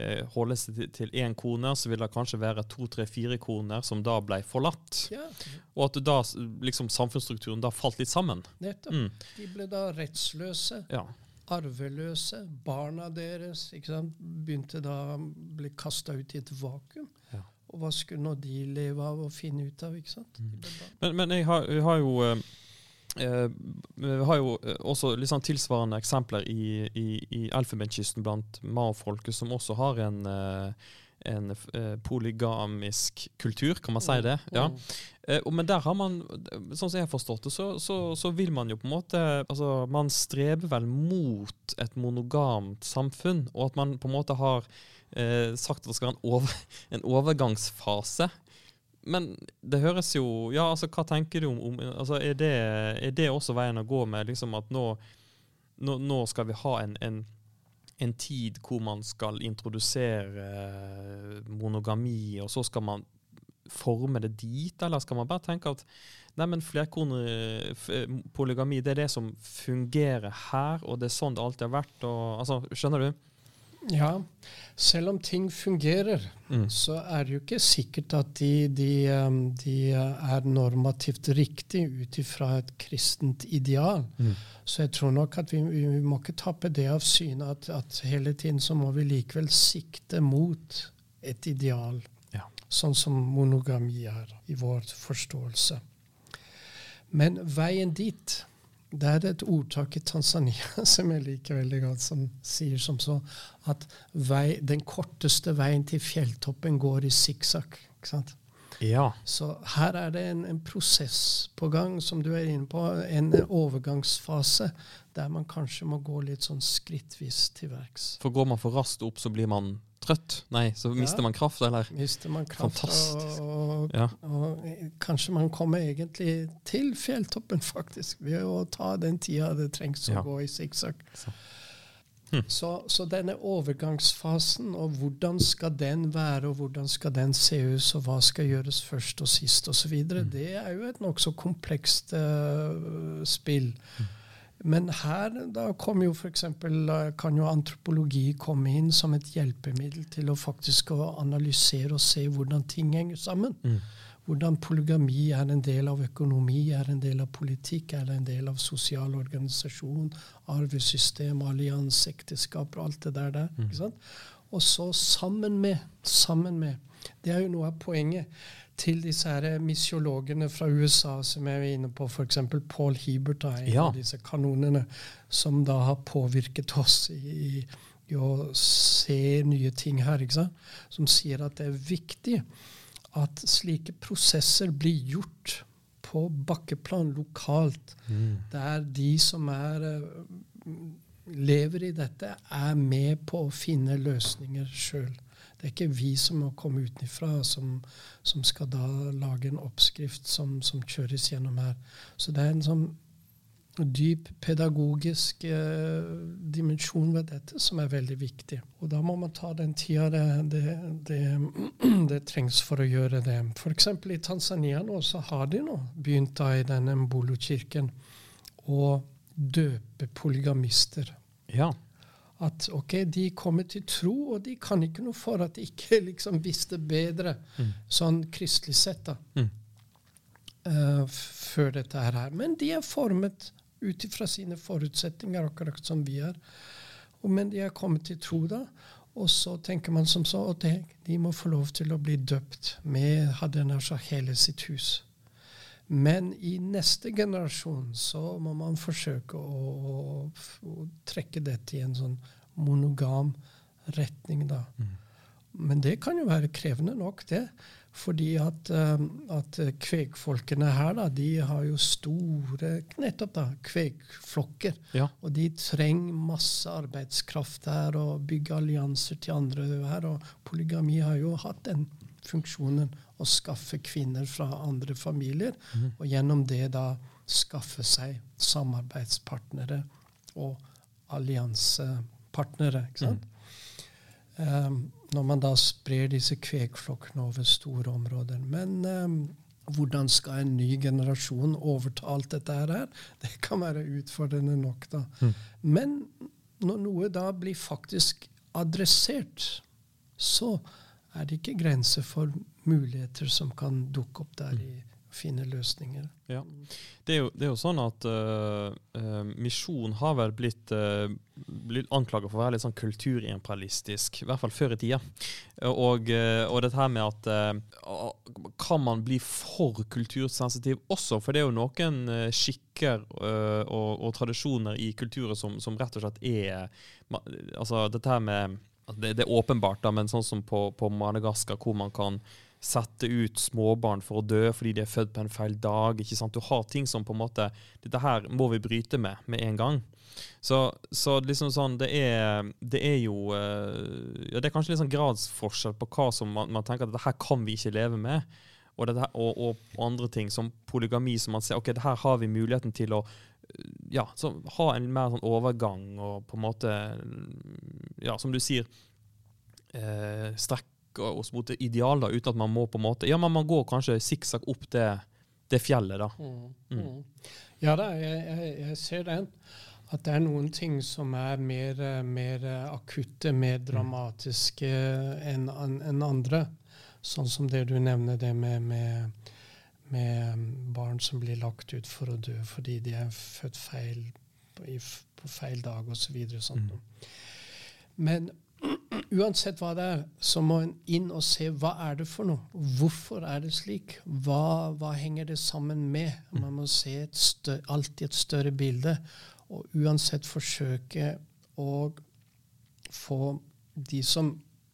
eh, holde seg til, én kone, så ville det kanskje være to, tre, fire koner som da ble forlatt. Ja, Og at da liksom samfunnsstrukturen da falt litt sammen. nettopp. Mm. De ble da rettsløse. Ja. Arveløse. Barna deres ikke sant, begynte da å bli kasta ut i et vakuum. Ja. Og hva skulle nå de leve av og finne ut av? ikke sant? Mm. Men, men jeg, har, jeg har jo eh, eh, vi har jo eh, også litt sånn tilsvarende eksempler i, i, i Elfenbenskysten blant maofolket, som også har en, eh, en eh, polygamisk kultur, kan man si det? Ja. Mm. Eh, men der har man, sånn som jeg har forstått det, så, så, så vil man jo på en måte altså Man streber vel mot et monogamt samfunn, og at man på en måte har eh, sagt at det skal være en, over, en overgangsfase. Men det høres jo Ja, altså, hva tenker du om, om altså, er, det, er det også veien å gå med liksom at nå, nå, nå skal vi ha en, en, en tid hvor man skal introdusere eh, monogami, og så skal man forme det dit, eller skal man bare tenke at nei, men flerkoner, polygami, det er det som fungerer her, og det er sånn det alltid har vært, og altså, skjønner du? Ja, selv om ting fungerer, Mm. så er det jo ikke sikkert at de, de, um, de er normativt riktig ut ifra et kristent ideal. Mm. Så jeg tror nok at vi, vi, vi må ikke tappe det av syne at, at hele tiden så må vi likevel sikte mot et ideal. Ja. Sånn som monogami er i vår forståelse. Men veien dit det er et ordtak i Tanzania som jeg liker veldig godt, som sier som så at vei, den korteste veien til fjelltoppen går i sikksakk. Ja. Så her er det en, en prosess på gang, som du er inne på. En overgangsfase der man kanskje må gå litt sånn skrittvis til verks. For går man for raskt opp, så blir man trøtt? Nei, så mister Ja. man kraft, eller? Mister man kraft Fantastisk. og, og Ja. Og kanskje man kommer egentlig til fjelltoppen, faktisk, ved å ta den tida det trengs å Ja. gå i sikksakk. Så. Så, så denne overgangsfasen, og hvordan skal den være, og hvordan skal den se ut, og hva skal gjøres først og sist osv., Mm. det er jo et nokså komplekst uh, spill. Mm. Men her da kom jo f.eks. kan jo antropologi komme inn som et hjelpemiddel til å faktisk å analysere og se hvordan ting henger sammen. Mm. Hvordan polygami er en del av økonomi, er en del av politikk, er en del av sosial organisasjon, arvesystem, allianse, ekteskap og alt det der. der ikke sant? Og så sammen med, sammen med Det er jo noe av poenget til disse her misiologene fra USA som jeg er inne på, f.eks. Paul Hebert, da, en Ja. av disse kanonene, som da har påvirket oss i, i å se nye ting her. ikke sant? Som sier at det er viktig at slike prosesser blir gjort på bakkeplan lokalt, der de som er, eh, lever i dette, er med på å finne løsninger sjøl. Det er ikke vi som må komme utenfra, som, som skal da lage en oppskrift som, som kjøres gjennom her. Så det er en sånn dyp pedagogisk eh, dimensjon ved dette som er veldig viktig. Og da må man ta den tida det, det, det, det trengs for å gjøre det. F.eks. i Tanzania nå så har de nå begynt da i denne Mbolo-kirken å døpe polygamister. Ja. At ok, de kommer til tro, og de kan ikke noe for at de ikke liksom visste bedre, sånn kristelig sett, da. Mm. uh, før dette her. er. Men de er formet ut ifra sine forutsetninger, akkurat som vi er. Og, men de er kommet til tro, da. Og så tenker man som så at de, de må få lov til å bli døpt med hadde nær sagt hele sitt hus. Men i neste generasjon så må man forsøke å, å, å trekke dette i en sånn monogam retning, da. Men det kan jo være krevende nok, det. Fordi at, eh, at kvegfolkene her, da, de har jo store nettopp da, kvegflokker. Ja. Og de trenger masse arbeidskraft her og bygge allianser til andre her. Og polygami har jo hatt den funksjonen å skaffe kvinner fra andre familier, og gjennom det da skaffe seg samarbeidspartnere og alliansepartnere. ikke sant? Um, når man da sprer disse kvegflokkene over store områder. Men um, hvordan skal en ny generasjon overta alt dette her? Det kan være utfordrende nok, da. Men når noe da blir faktisk adressert, så er det ikke grenser for muligheter som kan dukke opp der i finne løsninger. Ja. Det, er jo, det er jo sånn at uh, misjon har vel blitt, uh, blitt anklaget for å være litt sånn kulturimperialistisk, i hvert fall før i tida. Og, uh, og dette her med at uh, Kan man bli for kultursensitiv også? For det er jo noen skikker og, og tradisjoner i kulturer som, som rett og slett er Altså dette her med det, det er åpenbart, da, men sånn som på, på Madagaskar, hvor man kan sette ut småbarn for å dø fordi de er født på en feil dag. ikke sant? Du har ting som på en måte Dette her må vi bryte med med en gang. Så, så liksom sånn Det er, det er jo eh, ja, Det er kanskje litt sånn gradsforskjell på hva som man, man tenker at dette her kan vi ikke leve med. Og, her- og, og andre ting, som polygami, som man ser ok, det her har vi muligheten til å ja, så ha en mer sånn overgang og på en måte Ja, som du sier, eh, strekke oss mot et ideal, da, uten at man må på en måte Ja, men man går kanskje sikksakk opp det, det fjellet, da. Mm. Ja da, jeg, jeg, jeg ser den. At det er noen ting som er mer, mer akutte, mer dramatiske enn en andre. Sånn som det du nevner, det med, med, med mm, barn som blir lagt ut for å dø fordi de er født feil på, på feil dag osv. Sånn. Men uansett hva det er, så må en inn og se hva er det for noe. Hvorfor er det slik? Hva, hva henger det sammen med? Man må se et større, alltid et større bilde. Og uansett forsøke å få de som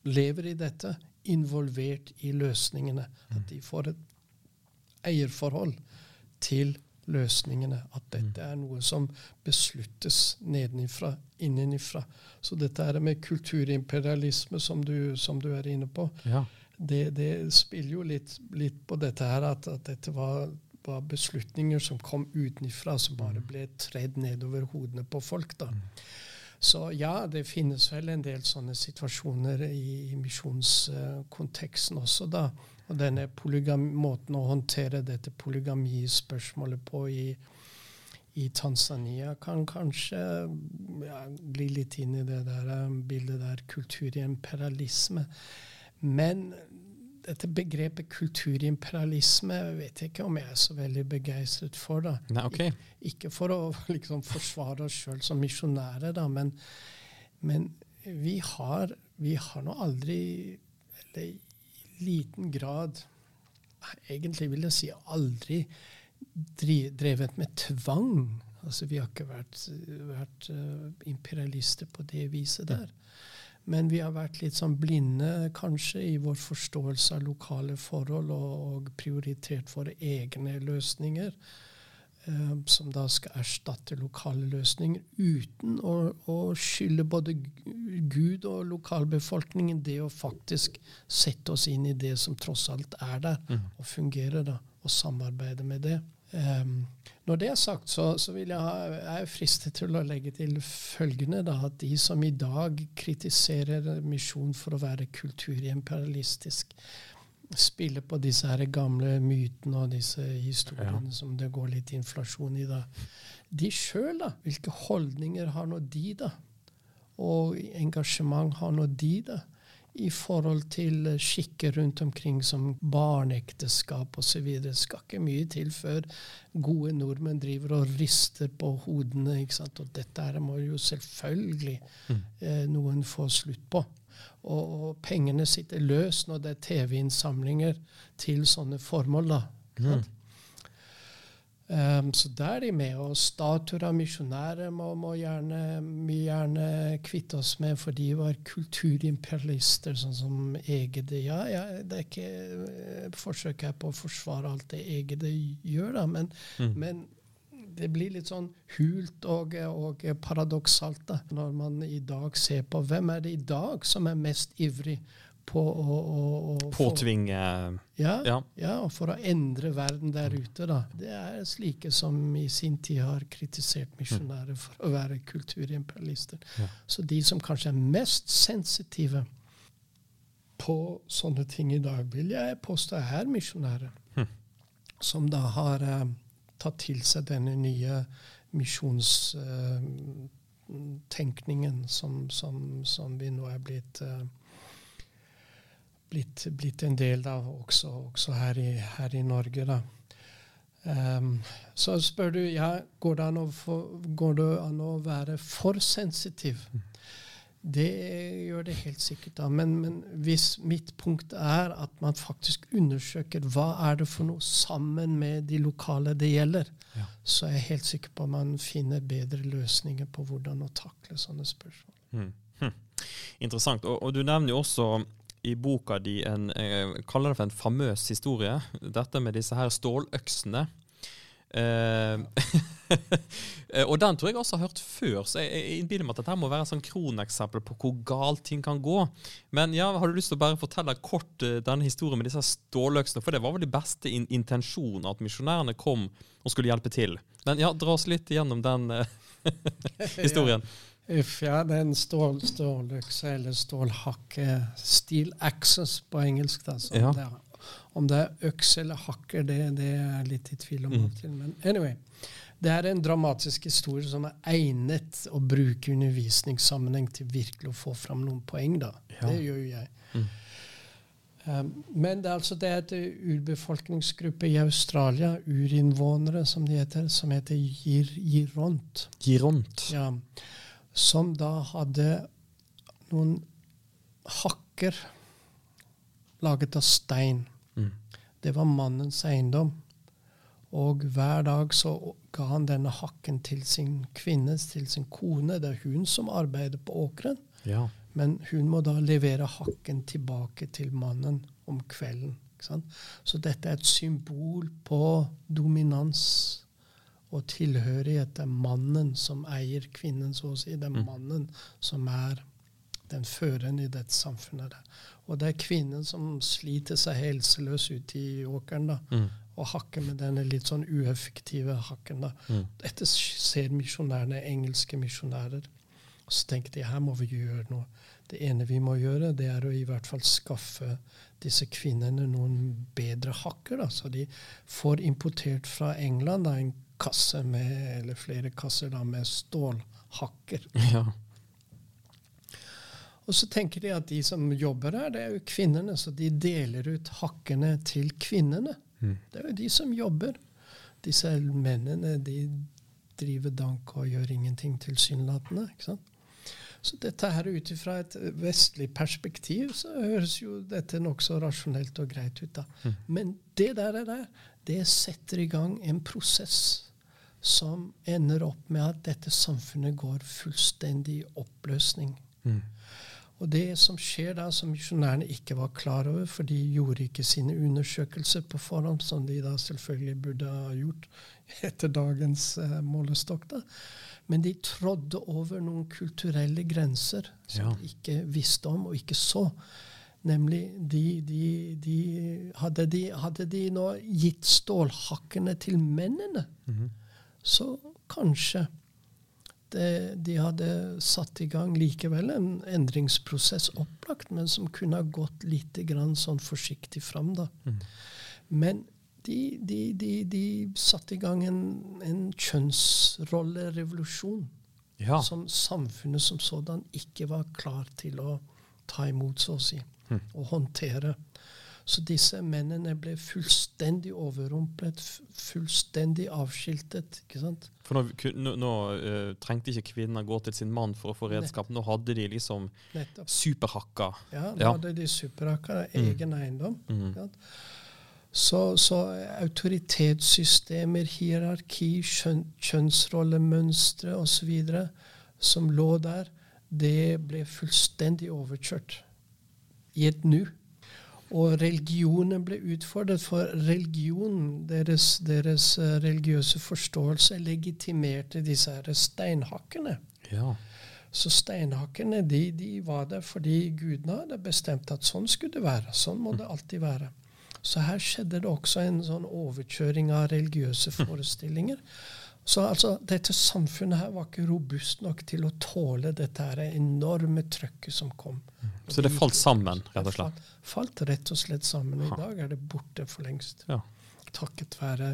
lever i dette, involvert i løsningene. At de får et eierforhold til løsningene. At dette er noe som besluttes nedenifra, innenifra. Så dette her med kulturimperialisme, som du, som du er inne på, Ja. det, det spiller jo litt, litt på dette her at, at dette var, var beslutninger som kom utenfra, som bare ble tredd nedover hodene på folk. da. Så ja, det finnes vel en del sånne situasjoner i, i misjonskonteksten også, da. Og denne måten å håndtere dette polygamispørsmålet på i, i Tanzania kan kanskje ja, gli litt inn i det der eh, bildet der kulturimperialisme. Men dette begrepet kulturimperialisme vet jeg ikke om jeg er så veldig begeistret for. da. Nei, okay. Ik ikke for å liksom forsvare oss sjøl som misjonærer, da, men, men vi har vi har nå aldri, eller liten grad Egentlig vil jeg si aldri drevet med tvang. Altså, vi har ikke vært, vært uh, imperialister på det viset der. Men vi har vært litt sånn blinde kanskje i vår forståelse av lokale forhold og, og prioritert våre egne løsninger, eh, som da skal erstatte lokale løsninger, uten å, å skylde både Gud og lokalbefolkningen det å faktisk sette oss inn i det som tross alt er der, og fungerer, da, og samarbeide med det. Um, når det er sagt, så, så vil jeg ha, jeg er fristet til å legge til følgende. Da, at de som i dag kritiserer misjon for å være kulturimperialistisk, spiller på disse her gamle mytene og disse historiene Ja. som det går litt inflasjon i. da. De sjøl, da. Hvilke holdninger har nå de, da? Og engasjement har nå de, da? i forhold til eh, skikker rundt omkring som barneekteskap osv. Skal ikke mye til før gode nordmenn driver og rister på hodene. ikke sant? Og dette her må jo selvfølgelig eh, noen få slutt på. Og, og pengene sitter løst når det er TV-innsamlinger til sånne formål. da. Mm. Um, så der er de med. Og statuer av misjonærer må, må gjerne, vi gjerne kvitte oss med, for de var kulturimperialister, sånn som Egede. Ja, ja, det er ikke forsøk her på å forsvare alt det Egede gjør, da, men, men det blir litt sånn hult og, og paradoksalt da, når man i dag ser på hvem er det i dag som er mest ivrig på å, å, å Påtvinge ja, Ja. ja. og for å endre verden der ute, da. Det er slike som i sin tid har kritisert misjonærer for å være kulturimperialister. Så de som kanskje er mest sensitive på sånne ting i dag, vil jeg påstå er misjonærer. Som da har eh, tatt til seg denne nye misjonstenkningen som, som, som vi nå er blitt eh, blitt, blitt en del av også, også her, i, her i Norge. Da. Um, så spør du ja, går det, an å få, går det an å være for sensitiv. Det gjør det helt sikkert. da, Men, men hvis mitt punkt er at man faktisk undersøker hva er det for noe sammen med de lokale det gjelder, Ja. så er jeg helt sikker på at man finner bedre løsninger på hvordan å takle sånne spørsmål. Mm. Hm. Interessant. Og, og du nevner jo også i boka di en jeg kaller det for en famøs historie. Dette med disse her ståløksene. Eh, og den tror jeg også har hørt før, så jeg, jeg innbiller meg at dette må være et sånn kroneksempel på hvor galt ting kan gå. Men ja, har du lyst til å bare fortelle kort eh, denne historien med disse ståløksene? For det var vel de beste in intensjonen, at misjonærene kom og skulle hjelpe til. Men ja, dra oss litt gjennom den eh, historien. Uff, ja, det er en stål, ståløkse eller stålhakke. Steel access på engelsk. Da, så Ja. det er, om det er øks eller hakker, det, det er litt i tvil om. Mm. Men anyway, det er en dramatisk historie som er egnet å bruke i undervisningssammenheng til virkelig å få fram noen poeng. da. Ja. Det gjør jo jeg. Mm. Um, men det er altså det et urbefolkningsgruppe i Australia, urinnvånere som de heter, som heter Gir Giront. Giront. Ja, som da hadde noen hakker laget av stein. Mm. Det var mannens eiendom. Og hver dag så ga han denne hakken til sin kvinne, til sin kone. Det er hun som arbeider på åkeren. Ja. Men hun må da levere hakken tilbake til mannen om kvelden. Så dette er et symbol på dominans og tilhørighet. Det er mannen som eier kvinnen, så å si. Det er Mm. mannen som er den førende i dette samfunnet. der. Og det er kvinnen som sliter seg helseløs ute i åkeren da, Mm. og hakker med denne litt sånn ueffektive hakken. da. Mm. Dette ser misjonærene, engelske misjonærer. Og så tenkte de her må vi gjøre noe. Det ene vi må gjøre, det er å i hvert fall skaffe disse kvinnene noen bedre hakker. da, Så de får importert fra England da, en kasse med, eller flere kasser da, med stålhakker. Ja. Og så tenker de at de som jobber her, det er jo kvinnene, så de deler ut hakkene til kvinnene. Mm. Det er jo de som jobber. Disse mennene de driver dank og gjør ingenting tilsynelatende. ikke sant? Så dette her ut ifra et vestlig perspektiv så høres jo dette nokså rasjonelt og greit ut. da. Mm. Men det der, er der, det setter i gang en prosess som ender opp med at dette samfunnet går fullstendig i oppløsning. Mm. Og det som skjer da, som misjonærene ikke var klar over, for de gjorde ikke sine undersøkelser på forhånd, som de da selvfølgelig burde ha gjort etter dagens eh, målestokk, da. Men de trådde over noen kulturelle grenser som Ja. de ikke visste om og ikke så. Nemlig de, de, de, hadde, de hadde de nå gitt stålhakkene til mennene, Mhm. så kanskje de hadde satt i gang likevel en endringsprosess opplagt, men som kunne ha gått litt grann sånn forsiktig fram. da. Mm. Men de, de, de, de satte i gang en, en kjønnsrollerevolusjon ja. som samfunnet som sådan ikke var klar til å ta imot, så å si, Mm. og håndtere. Så disse mennene ble fullstendig overrumplet, fullstendig avskiltet. ikke sant? For nå, nå, nå uh, trengte ikke kvinner gå til sin mann for å få redskap. Nå hadde de liksom Nettopp. superhakka. Ja, nå Ja. hadde de superhakka Mm. egen eiendom. Mm. ikke sant? Så, så autoritetssystemer, hierarki, kjøn, kjønnsrollemønstre osv. som lå der, det ble fullstendig overkjørt i et nu. Og religionen ble utfordret, for religion, deres, deres eh, religiøse forståelse, legitimerte disse her steinhakkene. Ja. Så steinhakkene de, de var der fordi gudene hadde bestemt at sånn skulle det være. Sånn må det alltid være. Så her skjedde det også en sånn overkjøring av religiøse forestillinger. Så altså, dette samfunnet her var ikke robust nok til å tåle dette her enorme trøkket som kom. Så det falt sammen, rett og slett? Det falt, falt rett og slett sammen. I dag er det borte for lengst. Ja. Takket være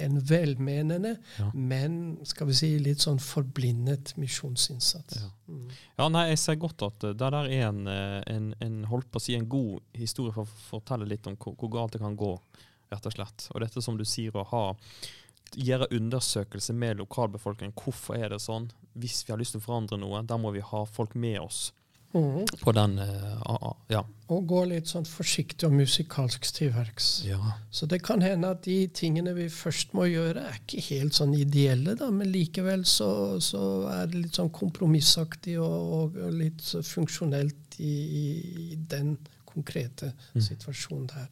en velmenende, Ja. men skal vi si litt sånn forblindet misjonsinnsats. Ja. Mm. Ja, nei, jeg ser godt at eh, det der er en, eh, en, en holdt på å si en god historie for å fortelle litt om hvor, hvor galt det kan gå, rett og slett. Og dette som du sier, å ha gjøre undersøkelser med lokalbefolkningen. Hvorfor er det sånn? Hvis vi har lyst til å forandre noe, da må vi ha folk med oss Mm. på den uh, Ja. Og gå litt sånn forsiktig og musikalsk til verks. ja. Så det kan hende at de tingene vi først må gjøre, er ikke helt sånn ideelle, da, men likevel så, så er det litt sånn kompromissaktig og, og litt funksjonelt i, i, den konkrete Mm. situasjonen der.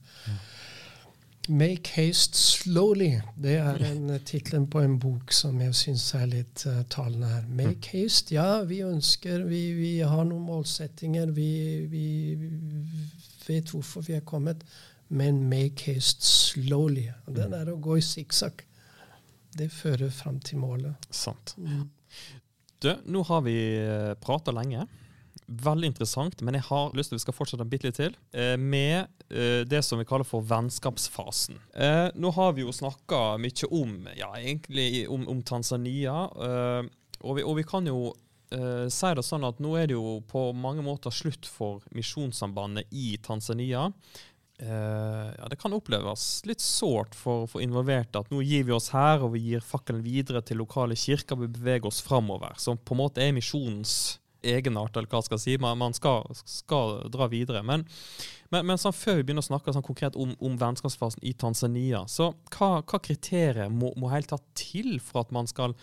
Make haste slowly. Det er en eh, tittelen på en bok som jeg syns er litt uh, talende her. Make haste. Ja, vi ønsker Vi, vi har noen målsettinger. Vi, vi vet hvorfor vi er kommet. Men make haste slowly. Den er å gå i sikksakk. Det fører fram til målet. Sant. Du, nå har vi prata lenge. Veldig interessant, men jeg har lyst til at vi skal fortsette bitte litt til eh, med eh, det som vi kaller for vennskapsfasen. Eh, nå har vi jo snakka mye om ja, egentlig om, om Tanzania, eh, og, vi, og vi kan jo eh, si det sånn at nå er det jo på mange måter slutt for Misjonssambandet i Tanzania. Eh, ja, det kan oppleves litt sårt for, for involverte at nå gir vi oss her, og vi gir fakkelen videre til lokale kirker, vi beveger oss framover. Som på en måte er misjonens egenart, eller hva skal jeg si. Man, man skal, skal, dra videre. Men, men, men sånn, før vi begynner å snakke sånn konkret om, om vennskapsfasen i Tanzania, så hva, hva kriterier må, må helt tatt til for at man skal,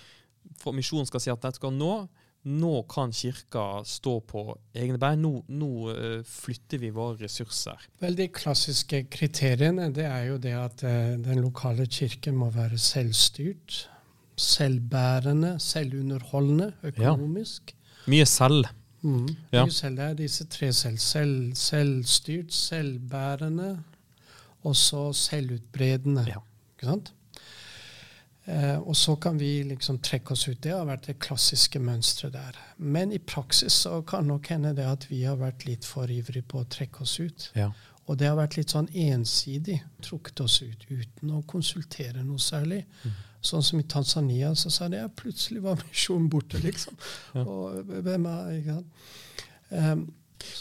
for misjonen skal si at dette skal nå nå kan kirka stå på egne bein. Nå, nå uh, flytter vi våre ressurser. Vel, De klassiske kriteriene det er jo det at uh, den lokale kirken må være selvstyrt, selvbærende, selvunderholdende økonomisk. Ja. Mye selv. Mm. Ja. Mye celler det er disse tre selv. selv selvstyrt, selvbærende og så selvutbredende. Ja. Ikke sant? Eh, og så kan vi liksom trekke oss ut. Det har vært det klassiske mønsteret der. Men i praksis så kan nok hende det at vi har vært litt for ivrige på å trekke oss ut. Ja. Og det har vært litt sånn ensidig trukket oss ut uten å konsultere noe særlig. Sånn som i Tanzania, så sa de ja, plutselig var misjonen borte, liksom. Og hvem er, ikke sant? Um,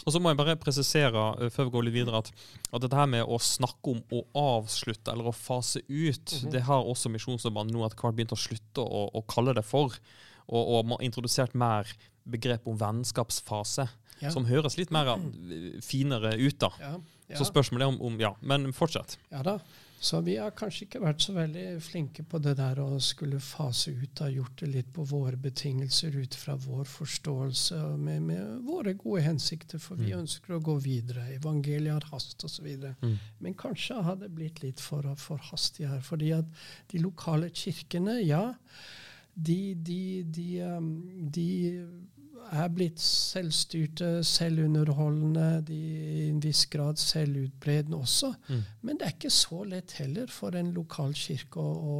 Og så må jeg bare presisere uh, før vi går litt videre, at, at dette her med å snakke om å avslutte eller å fase ut, det har også Misjonssambandet nå etter hvert begynt å slutte å, å kalle det for. Og, og man har introdusert mer begrep om vennskapsfase, Ja. som høres litt mer uh, finere ut, da. ja, ja. Så spørsmålet er om, om Ja, men fortsett. Ja da. Så vi har kanskje ikke vært så veldig flinke på det der å skulle fase ut. Har gjort det litt på våre betingelser ut fra vår forståelse og med, med våre gode hensikter, for vi ønsker å gå videre. Evangeliet har hast osv. Mm. Men kanskje har det blitt litt for, for hastig her. Fordi at de lokale kirkene, ja, de, de, de, um, de er blitt selvstyrte, selvunderholdende, de i en viss grad selvutbredende også. Mm. Men det er ikke så lett heller for en lokal kirke å, å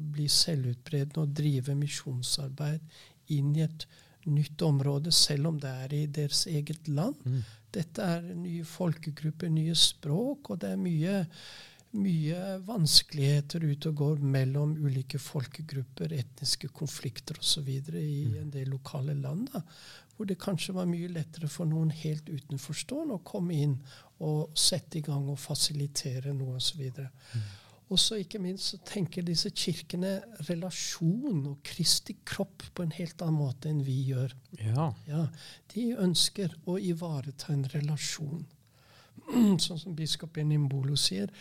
bli selvutbredende og drive misjonsarbeid inn i et nytt område, selv om det er i deres eget land. Mm. Dette er nye folkegrupper, nye språk, og det er mye, mye vanskeligheter ute og går mellom ulike folkegrupper, etniske konflikter osv. i en del lokale land. Da, hvor det kanskje var mye lettere for noen helt utenforstående å komme inn og sette i gang og fasilitere noe osv. Og så ikke minst så tenker disse kirkene relasjon og Kristi kropp på en helt annen måte enn vi gjør. Ja. Ja, De ønsker å ivareta en relasjon. Sånn som biskop Benimbolo sier.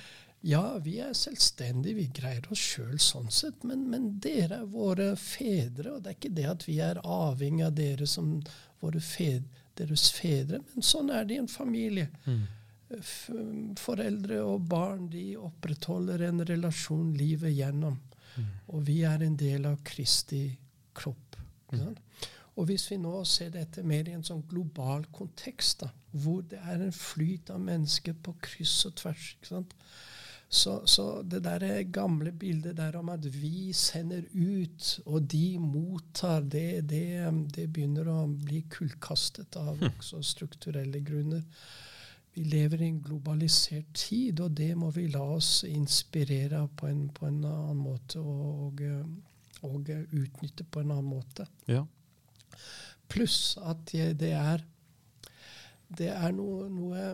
Ja, vi er selvstendige, vi greier oss sjøl sånn sett, men, men dere er våre fedre. Og det er ikke det at vi er avhengig av dere som våre fed, deres fedre, men sånn er det i en familie. Mm. foreldre og barn de opprettholder en relasjon livet gjennom. Og vi er en del av Kristi kropp. sant? Og hvis vi nå ser dette mer i en sånn global kontekst, da, hvor det er en flyt av mennesker på kryss og tvers ikke sant? Så, så det der gamle bildet der om at vi sender ut, og de mottar, det, det, det begynner å bli kullkastet av også strukturelle grunner. Vi lever i en globalisert tid, og det må vi la oss inspirere av på en, på en annen måte og, og utnytte på en annen måte. ja. Pluss at det, det er det er noe, noe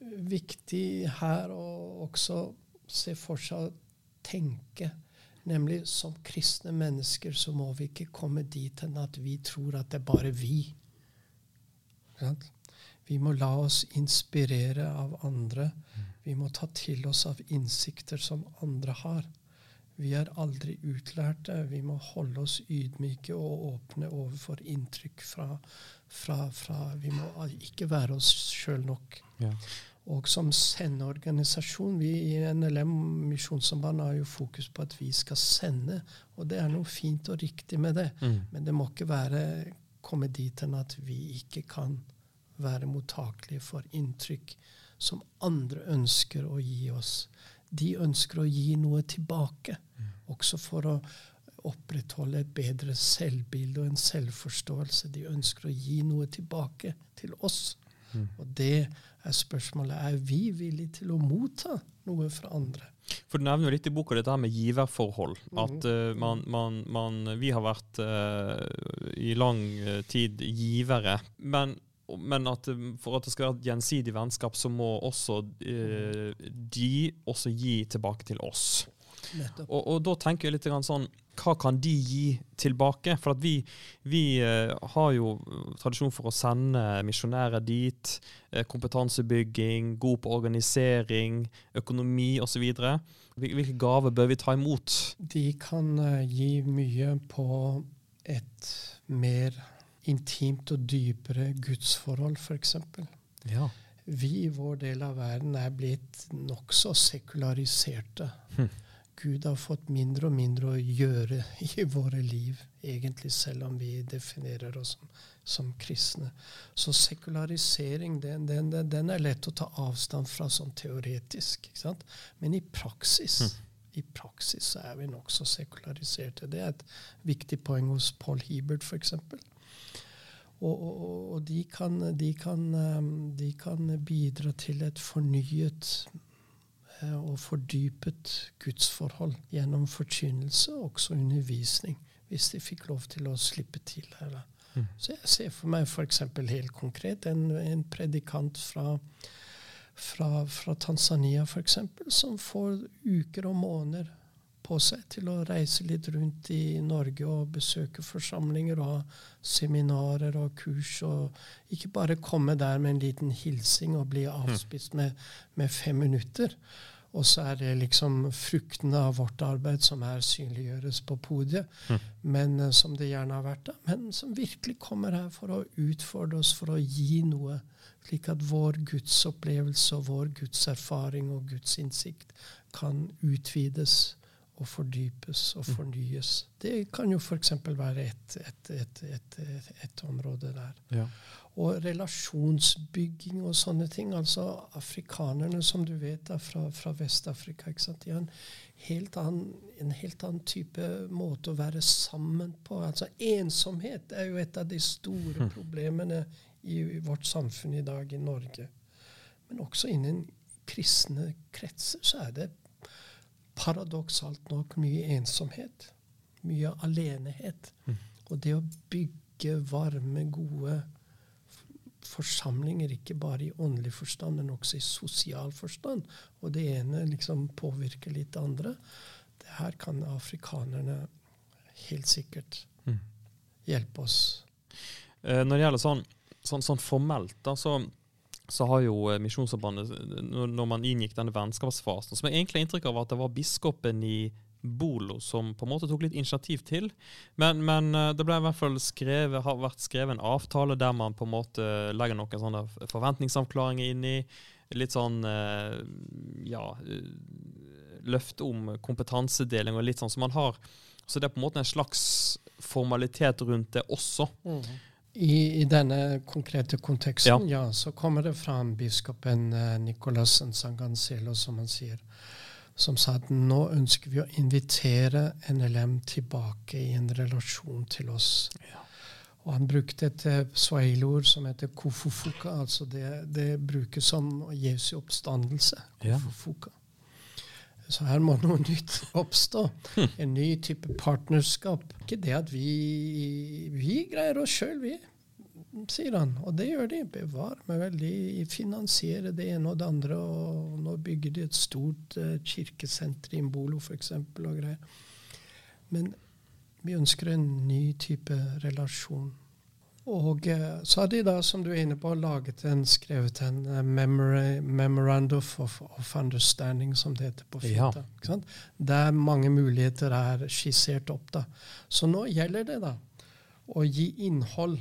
viktig her å også se for seg å tenke. Nemlig som kristne mennesker så må vi ikke komme dit hen at vi tror at det er bare vi. Vi må la oss inspirere av andre. Vi må ta til oss av innsikter som andre har. Vi er aldri utlærte. Vi må holde oss ydmyke og åpne overfor inntrykk fra, fra, fra Vi må ikke være oss sjøl nok. Ja. Og som sendeorganisasjon, vi i NLM Misjonssambandet har jo fokus på at vi skal sende, og det er noe fint og riktig med det. Mm. Men det må ikke være, komme dit hen at vi ikke kan være mottakelige for inntrykk som andre ønsker å gi oss. De ønsker å gi noe tilbake, også for å opprettholde et bedre selvbilde og en selvforståelse. De ønsker å gi noe tilbake til oss. Og det er spørsmålet er vi villige til å motta noe fra andre. For Du nevner jo litt i boka dette her med giverforhold. At uh, man, man, man, vi har vært uh, i lang eh, tid givere. Men, men at for at det skal være et gjensidig vennskap, så må også eh, de også gi tilbake til oss. Og, og da tenker jeg litt sånn Hva kan de gi tilbake? For vi, vi eh, har jo tradisjon for å sende misjonærer dit. eh, kompetansebygging, god på organisering, økonomi osv. Hvil- Hvilke gaver bør vi ta imot? De kan eh, gi mye på et mer intimt og dypere gudsforhold, f.eks. Ja. Vi i vår del av verden er blitt nokså sekulariserte. Hm. Gud har fått mindre og mindre å gjøre i våre liv, egentlig, selv om vi definerer oss som som kristne. Så sekularisering den, den, den, er lett å ta avstand fra sånn teoretisk. Men i praksis mm. i praksis så er vi nokså sekulariserte. Det er et viktig poeng hos Paul Hebert, f.eks. Og, og, og de, kan, de, kan, um, de, kan, bidra til et fornyet og fordypet gudsforhold gjennom forkynnelse og også undervisning, hvis de fikk lov til å slippe til her. Mm. Så jeg ser for meg f.eks. helt konkret en, en predikant fra, fra, fra Tanzania for eksempel, som får uker og måneder på seg til å reise litt rundt i Norge og besøke forsamlinger og ha seminarer og kurs. Og ikke bare komme der med en liten hilsing og bli avspist med, med fem minutter. Og så er det liksom fruktene av vårt arbeid som her synliggjøres på podiet, mm. men uh, som det gjerne har vært da, men som virkelig kommer her for å utfordre oss, for å gi noe, slik at vår gudsopplevelse og vår gudserfaring og gudsinnsikt kan utvides og fordypes og mm. fornyes. Det kan jo f.eks. være et, et, et, et, område der. Ja. Og relasjonsbygging og sånne ting. Altså afrikanerne, som du vet, er fra, fra Vest-Afrika. De har en helt, annen, en helt annen type måte å være sammen på. Altså Ensomhet er jo et av de store hm. problemene i, i vårt samfunn i dag i Norge. Men også innen kristne kretser så er det paradoksalt nok mye ensomhet. Mye alenehet. Mm. Og det å bygge varme, gode forsamlinger, ikke bare i åndelig forstand, men også i sosial forstand. Og det ene liksom påvirker litt det andre. Det her kan afrikanerne helt sikkert mm. hjelpe oss. Eh, når det gjelder sånn, sånn, sånn formelt, da, så, så har jo eh, Misjonssambandet, når man inngikk denne vennskapsfasen, som jeg egentlig har inntrykk av at det var biskopen i Bolo som på en måte tok litt initiativ til. Men, men eh, det ble i hvert fall skrevet, har vært skrevet en avtale der man på en måte legger noen sånne forventningsavklaringer inn i. Litt sånn eh, ja eh, Løfte om kompetansedeling og litt sånn som man har. Så det er på en måte en slags formalitet rundt det også. Mm. I, I, denne konkrete konteksten, ja. ja. så kommer det fra biskopen uh, Nicolas Sangancelo, som han sier som sa at nå ønsker vi å invitere NLM tilbake i en relasjon til oss. Ja. Og han brukte et eh, swahili-ord som heter kofufuka. altså Det, det brukes som Jesu oppstandelse. Kofufuka. Ja. Så her må noe nytt oppstå. Hm. En ny type partnerskap. Ikke det at vi, vi greier oss sjøl, vi sier han. Og det gjør de. Bevar meg vel. De finansierer det ene og det andre. Og nå bygger de et stort uh, kirkesenter i Mbolo f.eks. og greier. Men vi ønsker en ny type relasjon. Og uh, så har de da, som du er inne på, laget en, skrevet en uh, memory, memorandum of, of, understanding, som det heter på fint. Ja. Der mange muligheter er skissert opp. da. Så nå gjelder det da å gi innhold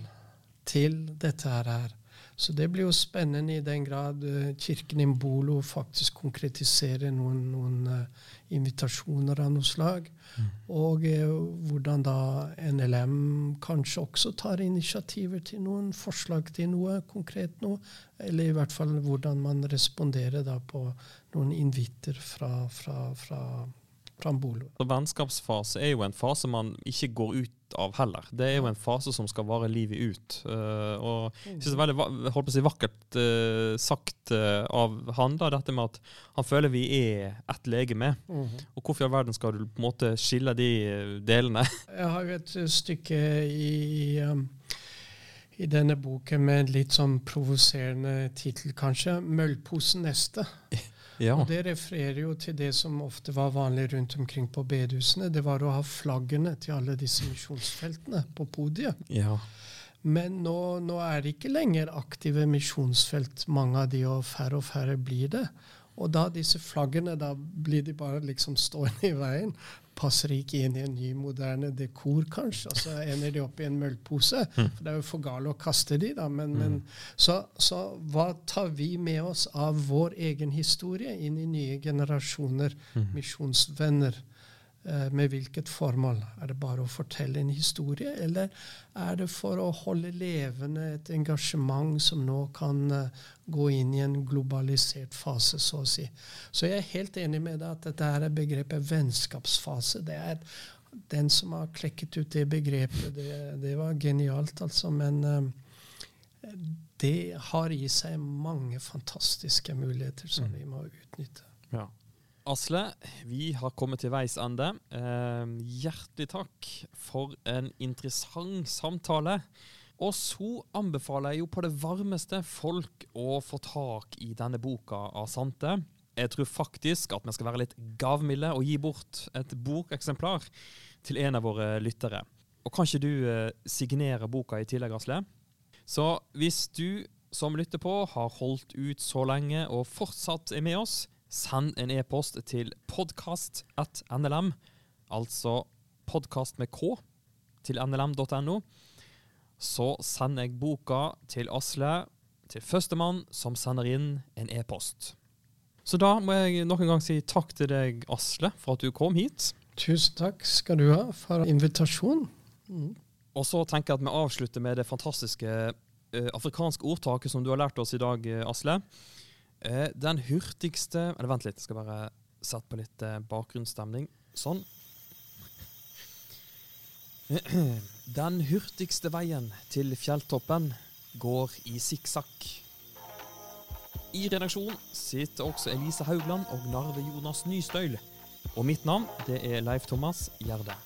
til dette her. Så det blir jo spennende i den grad uh, kirken Imbolo faktisk konkretiserer noen, noen uh, invitasjoner av noe slag. Mm. Og uh, hvordan da NLM kanskje også tar initiativer til noen forslag til noe konkret noe. Eller i hvert fall hvordan man responderer da på noen invitter fra, fra, fra Prambolo. Så Vennskapsfase er jo en fase man ikke går ut av heller. Det er jo en fase som skal vare livet ut. Uh, og jeg synes det er veldig holdt på å si, vakkert uh, sagt uh, av han, da, dette med at han føler vi er ett legeme. Mm -hmm. Og hvorfor i all verden skal du på en måte skille de delene? Jeg har jo et stykke i um i denne boken med en litt sånn provoserende tittel, kanskje. 'Møllposen neste'. Ja. Og Det refererer jo til det som ofte var vanlig rundt omkring på bedehusene. Det var å ha flaggene til alle disse misjonsfeltene på podiet. Ja. Men nå, nå, er det ikke lenger aktive misjonsfelt, mange av de, og færre og færre blir det. Og da disse flaggene, da blir de bare liksom stående i veien passer ikke inn i en ny, moderne dekor, kanskje. Og så ender de opp i en møllpose. Mm. For det er jo for galt å kaste de, da. Men, mm. men, så, så, hva tar vi med oss av vår egen historie inn i nye generasjoner mm. misjonsvenner? Eh, med hvilket formål? Er det bare å fortelle en historie, eller er det for å holde levende et engasjement som nå kan uh, gå inn i en globalisert fase, så å si. Så jeg er helt enig med deg at dette er begrepet vennskapsfase. Det er den som har klekket ut det begrepet. Det, det var genialt, altså. Men uh, det har i seg mange fantastiske muligheter som mm. vi må utnytte. Ja. Asle, vi har kommet til veis ende. Eh, hjertelig takk for en interessant samtale. Og så anbefaler jeg jo på det varmeste folk å få tak i denne boka av Sante. Jeg tror faktisk at vi skal være litt gavmilde og gi bort et bokeksemplar til en av våre lyttere. Og kan ikke du eh, signere boka i tillegg, Asle? Så hvis du som lytter på har holdt ut så lenge og fortsatt er med oss, send en e-post til podkast.nlm, altså podkast med k, til nlm.no. Så sender jeg boka til Asle, til førstemann som sender inn en e-post. Så da må jeg nok en gang si takk til deg, Asle, for at du kom hit. Tusen takk skal du ha for invitasjonen. Mm. Og så tenker jeg at vi avslutter med det fantastiske uh, afrikanske ordtaket som du har lært oss i dag, uh, Asle. Eh, den hurtigste Eller vent litt, jeg skal bare sette på litt eh, bakgrunnsstemning. Sånn. Den hurtigste veien til fjelltoppen går i sikksakk. I redaksjon sitter også Elise Haugland og Narve Jonas Nystøyl. Og mitt navn det er Leif Thomas Gjerde.